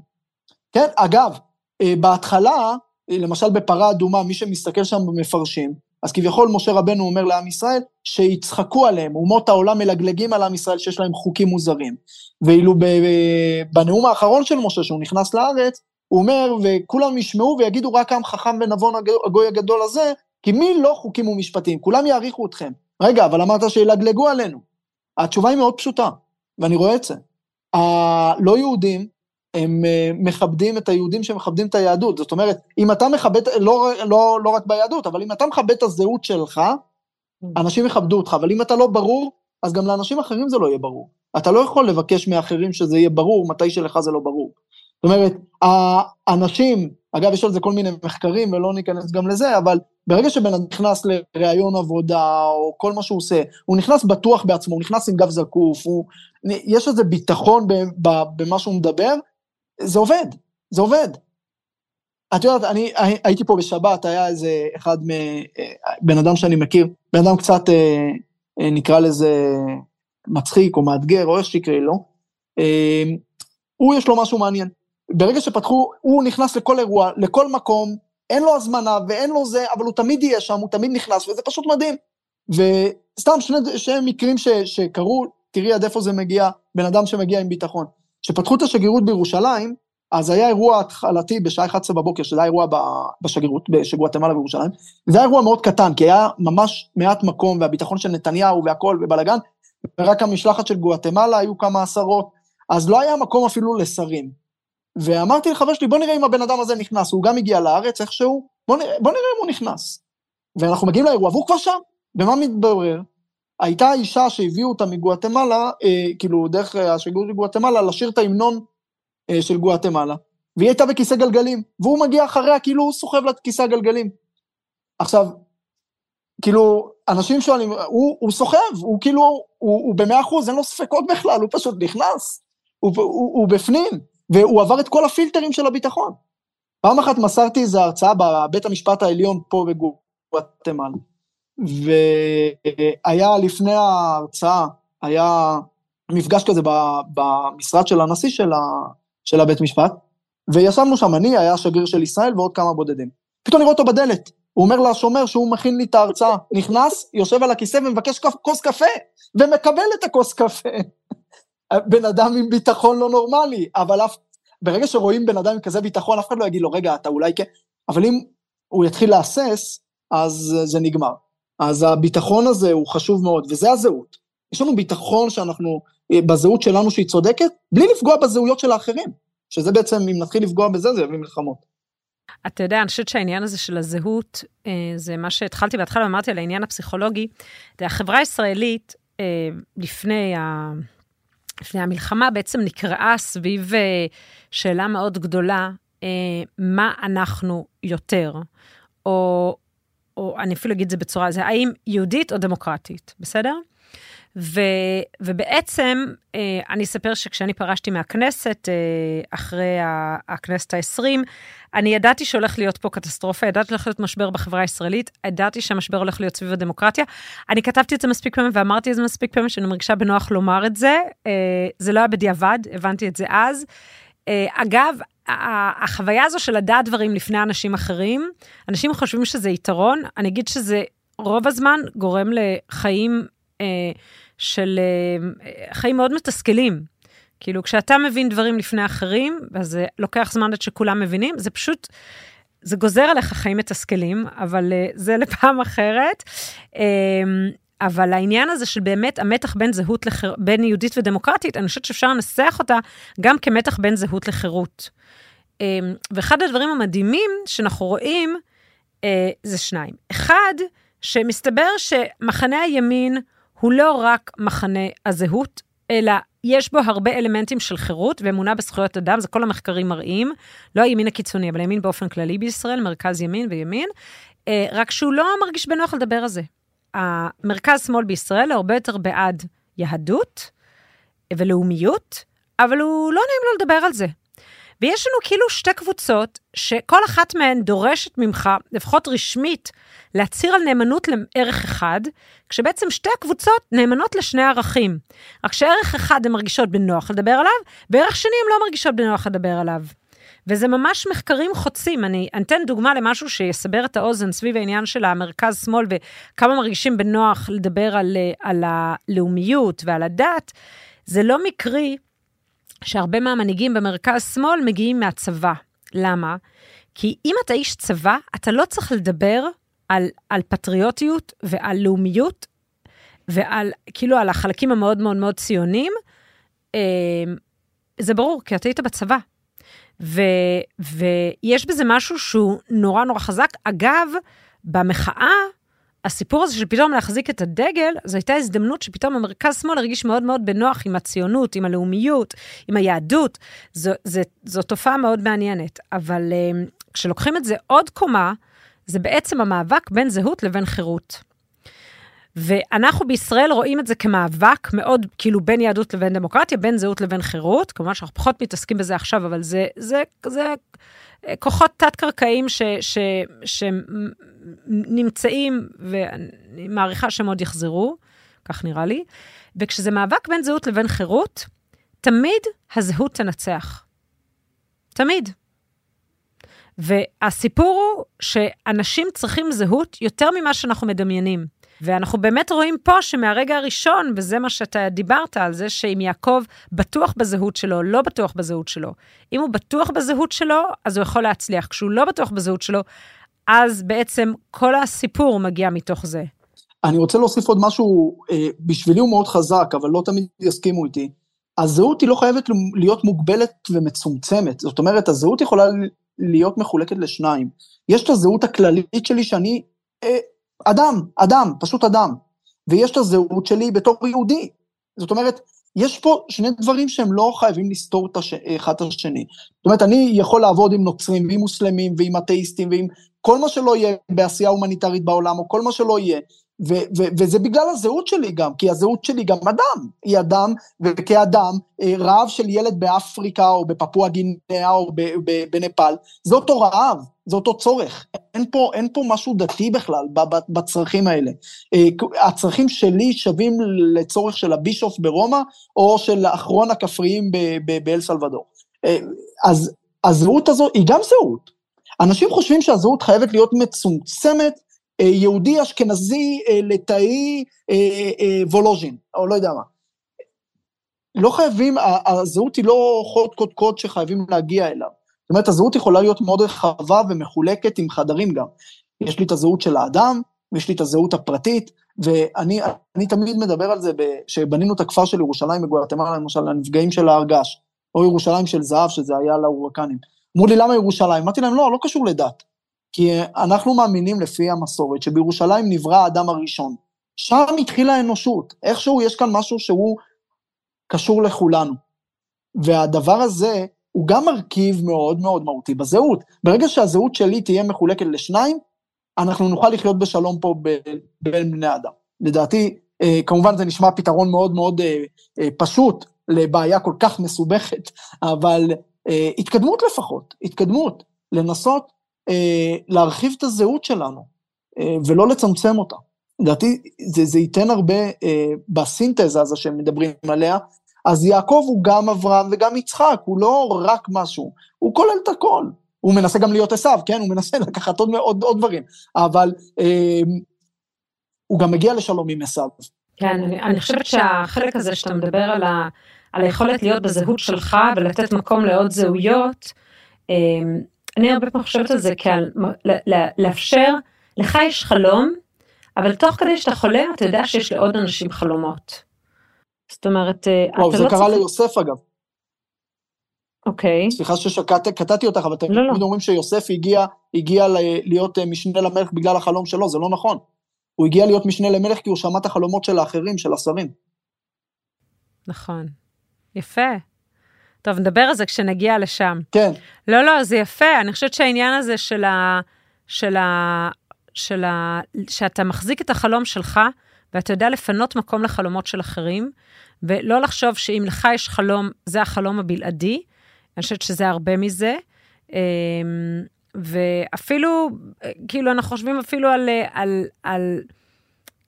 כן, אגב, אה, בהתחלה, למשל בפרה אדומה, מי שמסתכל שם במפרשים, אז כביכול משה רבנו אומר לעם ישראל שיצחקו עליהם, אומות העולם מלגלגים על עם ישראל שיש להם חוקים מוזרים. ואילו בנאום האחרון של משה, שהוא נכנס לארץ, הוא אומר, וכולם ישמעו ויגידו רק עם חכם ונבון הגוי הגדול הזה, כי מי לא חוקים ומשפטים? כולם יעריכו אתכם. רגע, אבל אמרת שילגלגו עלינו. התשובה היא מאוד פשוטה, ואני רואה את זה. הלא יהודים הם אה, מכבדים את היהודים שמכבדים את היהדות. זאת אומרת, אם אתה מכבד, לא, לא, לא רק ביהדות, אבל אם אתה מכבד את הזהות שלך, mm. אנשים יכבדו אותך, אבל אם אתה לא ברור, אז גם לאנשים אחרים זה לא יהיה ברור. אתה לא יכול לבקש מאחרים שזה יהיה ברור, מתי שלך זה לא ברור. זאת אומרת, האנשים, אגב, יש על זה כל מיני מחקרים, ולא ניכנס גם לזה, אבל ברגע שבן אדם נכנס לראיון עבודה, או כל מה שהוא עושה, הוא נכנס בטוח בעצמו, הוא נכנס עם גב זקוף, הוא, יש איזה ביטחון במה שהוא מדבר, זה עובד, זה עובד. את יודעת, אני הייתי פה בשבת, היה איזה אחד, מ, בן אדם שאני מכיר, בן אדם קצת, אה, אה, נקרא לזה, מצחיק או מאתגר, או איך שיקראי לו, אה, הוא יש לו משהו מעניין. ברגע שפתחו, הוא נכנס לכל אירוע, לכל מקום, אין לו הזמנה ואין לו זה, אבל הוא תמיד יהיה שם, הוא תמיד נכנס, וזה פשוט מדהים. וסתם שני, שני מקרים ש, שקרו, תראי עד איפה זה מגיע, בן אדם שמגיע עם ביטחון. כשפתחו את השגרירות בירושלים, אז היה אירוע התחלתי בשעה 11 בבוקר, שזה היה אירוע בשגרירות, בשגואטמלה בירושלים, זה היה אירוע מאוד קטן, כי היה ממש מעט מקום, והביטחון של נתניהו והכל, ובלאגן, ורק המשלחת של גואטמלה היו כמה עשרות, אז לא היה מקום אפילו לשרים. ואמרתי לחבר שלי, בוא נראה אם הבן אדם הזה נכנס, הוא גם הגיע לארץ איכשהו, בוא נראה, בוא נראה אם הוא נכנס. ואנחנו מגיעים לאירוע, והוא כבר שם, ומה מתברר? הייתה אישה שהביאו אותה מגואטמלה, אה, כאילו דרך השגרירות של גואטמלה, לשיר את ההמנון אה, של גואטמלה, והיא הייתה בכיסא גלגלים, והוא מגיע אחריה כאילו הוא סוחב לה את כיסא הגלגלים. עכשיו, כאילו, אנשים שואלים, הוא, הוא סוחב, הוא כאילו, הוא, הוא במאה אחוז, אין לו ספקות בכלל, הוא פשוט נכנס, הוא, הוא, הוא, בפנים, והוא עבר את כל הפילטרים של הביטחון. פעם אחת מסרתי איזו הרצאה בבית המשפט העליון פה בגואטמלה, והיה לפני ההרצאה, היה מפגש כזה במשרד של הנשיא של, ה, של הבית משפט, וישבנו שם, אני, היה שגריר של ישראל ועוד כמה בודדים. פתאום נראה אותו בדלת, הוא אומר לשומר שהוא מכין לי את ההרצאה, נכנס, יושב על הכיסא ומבקש כוס קפה, ומקבל את הכוס קפה. בן אדם עם ביטחון לא נורמלי, אבל אף, ברגע שרואים בן אדם עם כזה ביטחון, אף אחד לא יגיד לו, רגע, אתה אולי כן, אבל אם הוא יתחיל להסס, אז זה נגמר. אז הביטחון הזה הוא חשוב מאוד, וזה הזהות. יש לנו ביטחון שאנחנו, בזהות שלנו שהיא צודקת, בלי לפגוע בזהויות של האחרים, שזה בעצם, אם נתחיל לפגוע בזה, זה יביא מלחמות. אתה יודע, אני חושבת שהעניין הזה של הזהות, אה, זה מה שהתחלתי בהתחלה, אמרתי על העניין הפסיכולוגי. החברה הישראלית, אה, לפני, ה... לפני המלחמה, בעצם נקראה סביב אה, שאלה מאוד גדולה, מה אנחנו יותר, או, או אני אפילו אגיד את זה בצורה, זה האם יהודית או דמוקרטית, בסדר? ו, ובעצם, אה, אני אספר שכשאני פרשתי מהכנסת, אה, אחרי הכנסת ה-20, אני ידעתי שהולך להיות פה קטסטרופה, ידעתי שהולך להיות משבר בחברה הישראלית, ידעתי שהמשבר הולך להיות סביב הדמוקרטיה. אני כתבתי את זה מספיק פעמים ואמרתי את זה מספיק פעמים, שאני מרגישה בנוח לומר את זה. אה, זה לא היה בדיעבד, הבנתי את זה אז. אה, אגב, החוויה הזו של לדעת דברים לפני אנשים אחרים, אנשים חושבים שזה יתרון, אני אגיד שזה רוב הזמן גורם לחיים אה, של אה, חיים מאוד מתסכלים. כאילו, כשאתה מבין דברים לפני אחרים, אז זה לוקח זמן עד שכולם מבינים, זה פשוט, זה גוזר עליך חיים מתסכלים, אבל אה, זה לפעם אחרת. אבל העניין הזה של באמת המתח בין זהות, לחיר... בין יהודית ודמוקרטית, אני חושבת שאפשר לנסח אותה גם כמתח בין זהות לחירות. ואחד הדברים המדהימים שאנחנו רואים, זה שניים. אחד, שמסתבר שמחנה הימין, הוא לא רק מחנה הזהות, אלא יש בו הרבה אלמנטים של חירות ואמונה בזכויות אדם, זה כל המחקרים מראים, לא הימין הקיצוני, אבל הימין באופן כללי בישראל, מרכז ימין וימין, אה, רק שהוא לא מרגיש בנוח לדבר על זה. המרכז שמאל בישראל הרבה יותר בעד יהדות ולאומיות, אבל הוא לא נעים לו לדבר על זה. ויש לנו כאילו שתי קבוצות, שכל אחת מהן דורשת ממך, לפחות רשמית, להצהיר על נאמנות לערך אחד, כשבעצם שתי הקבוצות נאמנות לשני ערכים. רק שערך אחד הן מרגישות בנוח לדבר עליו, וערך שני הן לא מרגישות בנוח לדבר עליו. וזה ממש מחקרים חוצים. אני אתן דוגמה למשהו שיסבר את האוזן סביב העניין של המרכז-שמאל וכמה מרגישים בנוח לדבר על, על הלאומיות ועל הדת. זה לא מקרי שהרבה מהמנהיגים במרכז-שמאל מגיעים מהצבא. למה? כי אם אתה איש צבא, אתה לא צריך לדבר על, על פטריוטיות ועל לאומיות ועל, כאילו, על החלקים המאוד מאוד מאוד ציוניים. אה, זה ברור, כי אתה היית בצבא. ו, ויש בזה משהו שהוא נורא נורא חזק. אגב, במחאה, הסיפור הזה של פתאום להחזיק את הדגל, זו הייתה הזדמנות שפתאום המרכז שמאל הרגיש מאוד מאוד בנוח עם הציונות, עם הלאומיות, עם היהדות. זו, זו, זו תופעה מאוד מעניינת. אבל אה, כשלוקחים את זה עוד קומה, זה בעצם המאבק בין זהות לבין חירות. ואנחנו בישראל רואים את זה כמאבק מאוד, כאילו, בין יהדות לבין דמוקרטיה, בין זהות לבין חירות. כמובן שאנחנו פחות מתעסקים בזה עכשיו, אבל זה, זה, זה כוחות תת-קרקעיים שנמצאים, ואני מעריכה שהם עוד יחזרו, כך נראה לי. וכשזה מאבק בין זהות לבין חירות, תמיד הזהות תנצח. תמיד. והסיפור הוא שאנשים צריכים זהות יותר ממה שאנחנו מדמיינים. ואנחנו באמת רואים פה שמהרגע הראשון, וזה מה שאתה דיברת על זה, שאם יעקב בטוח בזהות שלו, לא בטוח בזהות שלו. אם הוא בטוח בזהות שלו, אז הוא יכול להצליח. כשהוא לא בטוח בזהות שלו, אז בעצם כל הסיפור מגיע מתוך זה. אני רוצה להוסיף עוד משהו, אה, בשבילי הוא מאוד חזק, אבל לא תמיד יסכימו איתי. הזהות היא לא חייבת להיות מוגבלת ומצומצמת. זאת אומרת, הזהות יכולה להיות מחולקת לשניים. יש את הזהות הכללית שלי שאני אה, אדם, אדם, פשוט אדם. ויש את הזהות שלי בתור יהודי. זאת אומרת, יש פה שני דברים שהם לא חייבים לסתור. אחד את השני. זאת אומרת, אני יכול לעבוד עם נוצרים ועם מוסלמים ועם אתאיסטים ועם כל מה שלא יהיה בעשייה הומניטרית בעולם, או כל מה שלא יהיה, ו- ו- וזה בגלל הזהות שלי גם, כי הזהות שלי גם אדם, היא אדם, וכאדם, אה, רעב של ילד באפריקה או בפפואה גינאה או בנפאל, זה אותו רעב, זה אותו צורך. אין פה, אין פה משהו דתי בכלל בצרכים האלה. אה, הצרכים שלי שווים לצורך של הבישוף ברומא, או של אחרון הכפריים באל סלבדור. אה, אז הזהות הזו היא גם זהות. אנשים חושבים שהזהות חייבת להיות מצומצמת יהודי אשכנזי אה, לטאי אה, וולוז'ין, או לא יודע מה. לא חייבים, הזהות היא לא חוד קוד קוד שחייבים להגיע אליו. זאת אומרת, הזהות יכולה להיות מאוד רחבה ומחולקת עם חדרים גם. יש לי את הזהות של האדם, ויש לי את הזהות הפרטית, ואני תמיד מדבר על זה, כשבנינו את הכפר של ירושלים בגואטמלה, למשל, הנפגעים של געש, או ירושלים של זהב, שזה היה להורקנים. אמרו לי, למה ירושלים? אמרתי להם, לא, לא קשור לדת. כי אנחנו מאמינים לפי המסורת שבירושלים נברא האדם הראשון. שם התחילה האנושות. איכשהו יש כאן משהו שהוא קשור לכולנו. והדבר הזה הוא גם מרכיב מאוד מאוד מהותי בזהות. ברגע שהזהות שלי תהיה מחולקת לשניים, אנחנו נוכל לחיות בשלום פה בין בני אדם. לדעתי, אה, כמובן זה נשמע פתרון מאוד מאוד אה, אה, פשוט לבעיה כל כך מסובכת, אבל התקדמות לפחות, התקדמות, לנסות להרחיב את הזהות שלנו, אה, ולא לצמצם אותה. לדעתי זה, זה ייתן הרבה אה, בסינתזה הזו שהם מדברים עליה, אז יעקב הוא גם אברהם וגם יצחק, הוא לא רק משהו, הוא כולל את הכל. הוא מנסה גם להיות עשיו, כן? הוא מנסה לקחת עוד, עוד, עוד דברים, אבל אה, הוא גם מגיע לשלום עם עשיו. כן, אני, אני חושבת שהחלק הזה שאתה מדבר על, ה, על היכולת להיות בזהות שלך ולתת מקום לעוד זהויות, אה, אני הרבה פעמים חושבת על זה כעל לאפשר, לך יש חלום, אבל תוך כדי שאתה חולם אתה יודע שיש לעוד אנשים חלומות. זאת אומרת, אה, וואו, זה לא קרה. ליוסף אגב. אוקיי. סליחה שקטעתי אותך, אבל אתם לא, לא. אומרים שיוסף הגיע, הגיע להיות אה, משנה למלך בגלל החלום שלו, זה לא נכון. הוא הגיע להיות משנה למלך כי הוא שמע את החלומות של האחרים, של השרים. נכון. יפה. טוב, נדבר על זה כשנגיע לשם. כן. לא, לא, זה יפה, אני חושבת שהעניין הזה של ה... של ה... של ה... שאתה מחזיק את החלום שלך, ואתה יודע לפנות מקום לחלומות של אחרים, ולא לחשוב שאם לך יש חלום, זה החלום הבלעדי, אני חושבת שזה הרבה מזה. אמ, ואפילו, כאילו, אנחנו חושבים אפילו על, על, על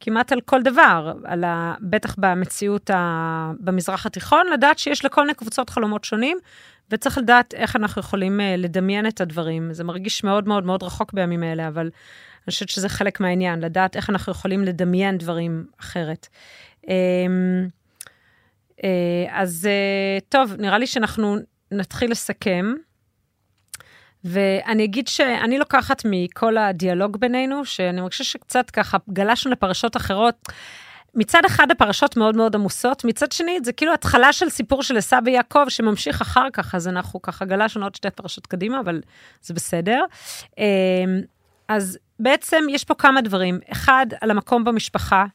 כמעט על כל דבר, על ה, בטח במציאות ה, במזרח התיכון, לדעת שיש לכל מיני קבוצות חלומות שונים, וצריך לדעת איך אנחנו יכולים uh, לדמיין את הדברים. זה מרגיש מאוד מאוד מאוד רחוק בימים האלה, אבל אני חושבת שזה חלק מהעניין, לדעת איך אנחנו יכולים לדמיין דברים אחרת. Um, uh, אז uh, טוב, נראה לי שאנחנו נתחיל לסכם. ואני אגיד שאני לוקחת מכל הדיאלוג בינינו, שאני מרגישה שקצת ככה גלשנו לפרשות אחרות. מצד אחד הפרשות מאוד מאוד עמוסות, מצד שני זה כאילו התחלה של סיפור של עשו ויעקב שממשיך אחר כך, אז אנחנו ככה גלשנו עוד שתי פרשות קדימה, אבל זה בסדר. אמ, אז בעצם יש פה כמה דברים. אחד, על המקום במשפחה,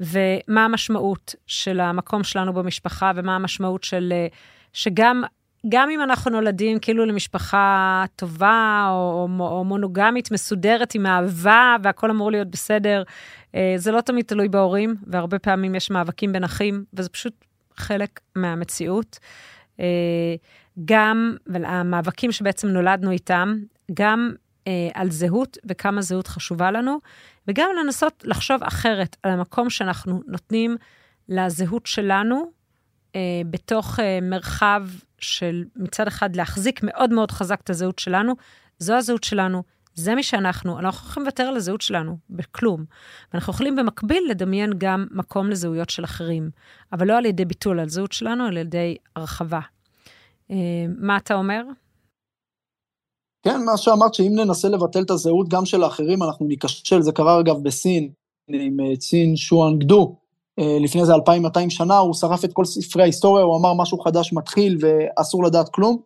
ומה המשמעות של המקום שלנו במשפחה, ומה המשמעות של... אה, שגם גם אם אנחנו נולדים כאילו למשפחה טובה או, או מונוגמית מסודרת עם אהבה והכל אמור להיות בסדר, אה, זה לא תמיד תלוי בהורים, והרבה פעמים יש מאבקים בין אחים, וזה פשוט חלק מהמציאות. אה, גם, המאבקים שבעצם נולדנו איתם, גם אה, על זהות וכמה זהות חשובה לנו, וגם לנסות לחשוב אחרת על המקום שאנחנו נותנים לזהות שלנו בתוך מרחב של מצד אחד להחזיק מאוד מאוד חזק את הזהות שלנו, זו הזהות שלנו, זה מי שאנחנו, אנחנו לא יכולים לוותר על הזהות שלנו, בכלום. ואנחנו יכולים במקביל לדמיין גם מקום לזהויות של אחרים, אבל לא על ידי ביטול על זהות שלנו, אלא על ידי הרחבה. אה, מה אתה אומר? כן, מה שאמרת, שאם ננסה לבטל את הזהות גם של האחרים, אנחנו ניכשל, זה קרה אגב בסין, עם אה, צין שואנגדו, אה, לפני איזה 2,200 שנה, הוא שרף את כל ספרי ההיסטוריה, הוא אמר משהו חדש מתחיל ואסור לדעת כלום,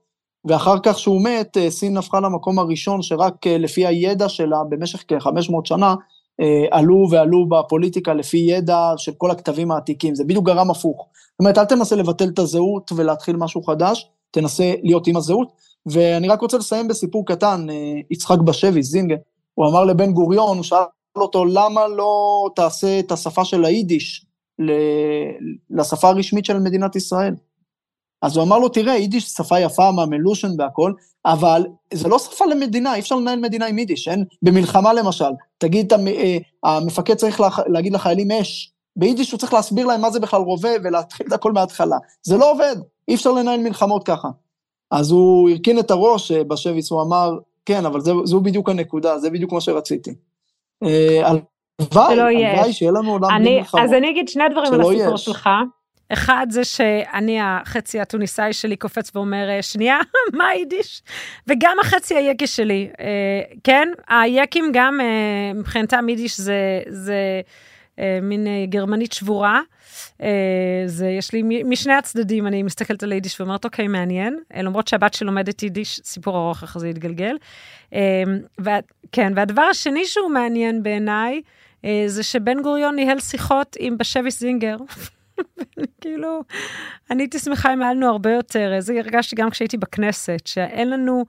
ואחר כך שהוא מת, סין הפכה למקום הראשון שרק לפי הידע שלה, במשך כ-500 שנה, עלו ועלו בפוליטיקה לפי ידע של כל הכתבים העתיקים, זה בדיוק גרם הפוך. זאת אומרת, אל תנסה לבטל את הזהות ולהתחיל משהו חדש, תנסה להיות עם הזהות. ואני רק רוצה לסיים בסיפור קטן, אה, יצחק בשבי, זינגה, הוא אמר לבן גוריון, הוא שאל אותו, למה לא תעשה את השפה של היידיש לשפה הרשמית של מדינת ישראל? אז הוא אמר לו, תראה, יידיש שפה יפה, מהמלושן והכל, אבל זה לא שפה למדינה, אי אפשר לנהל מדינה עם יידיש, אין? במלחמה למשל, תגיד, אה, המפקד צריך להגיד לחיילים אש, ביידיש הוא צריך להסביר להם מה זה בכלל רובה ולהתחיל את הכל מההתחלה. זה לא עובד, אי אפשר לנהל מלחמות ככה. אז הוא הרכין את הראש אה, בשביס, הוא אמר, כן, אבל זה, זו בדיוק הנקודה, זה בדיוק מה שרציתי. אה, הלוואי, הלוואי שיהיה לנו עולם בלי מלחמות. אז אני אגיד שני דברים על הסיפור יש. שלך. אחד זה שאני, החצי התוניסאי שלי קופץ ואומר, אה, שנייה, מה היידיש? וגם החצי היקי שלי, כן? היקים גם, מבחינתם יידיש זה, זה מין גרמנית שבורה. אה, זה, יש לי משני הצדדים, אני מסתכלת על היידיש ואומרת, אוקיי, מעניין, אה, למרות שהבת שלומדת יידיש, סיפור ארוך איך זה יתגלגל. אה, כן, והדבר השני שהוא מעניין בעיניי, זה שבן גוריון ניהל שיחות עם בשביס זינגר. כאילו, אני הייתי שמחה אם היה לנו הרבה יותר, זה הרגשתי גם כשהייתי בכנסת, שאין לנו,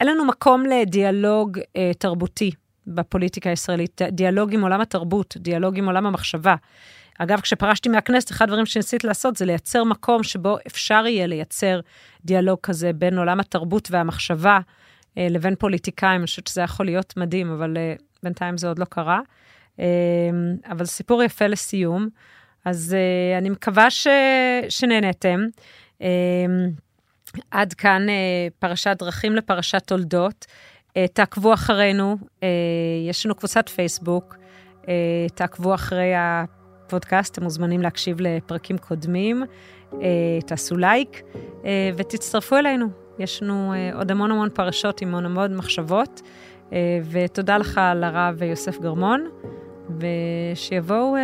אין לנו מקום לדיאלוג אה, תרבותי בפוליטיקה הישראלית, דיאלוג עם עולם התרבות, דיאלוג עם עולם המחשבה. אגב, כשפרשתי מהכנסת, אחד הדברים שניסיתי לעשות זה לייצר מקום שבו אפשר יהיה לייצר דיאלוג כזה בין עולם התרבות והמחשבה אה, לבין פוליטיקאים. אני חושבת שזה יכול להיות מדהים, אבל אה, בינתיים זה עוד לא קרה. אה, אבל סיפור יפה לסיום. אז אה, אני מקווה ש... שנהנתם. אה, עד כאן אה, פרשת דרכים לפרשת תולדות. אה, תעקבו אחרינו, יש לנו קבוצת פייסבוק, תעקבו אחרי הפודקאסט, אתם מוזמנים להקשיב לפרקים קודמים, תעשו לייק ותצטרפו אלינו. יש לנו עוד המון המון פרשות עם המון המון מחשבות, ותודה לך לרב יוסף גרמון, ושיבואו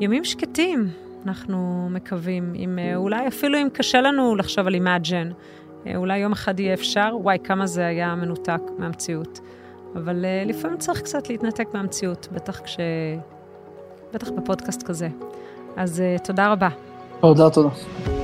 ימים שקטים, אנחנו מקווים, אם, אולי אפילו אם קשה לנו לחשוב על imagine, אולי יום אחד יהיה אפשר, וואי, כמה זה היה מנותק מהמציאות. אבל לפעמים צריך קצת להתנתק מהמציאות, בטח כש... בטח בפודקאסט כזה. אז uh, תודה רבה. תודה, תודה.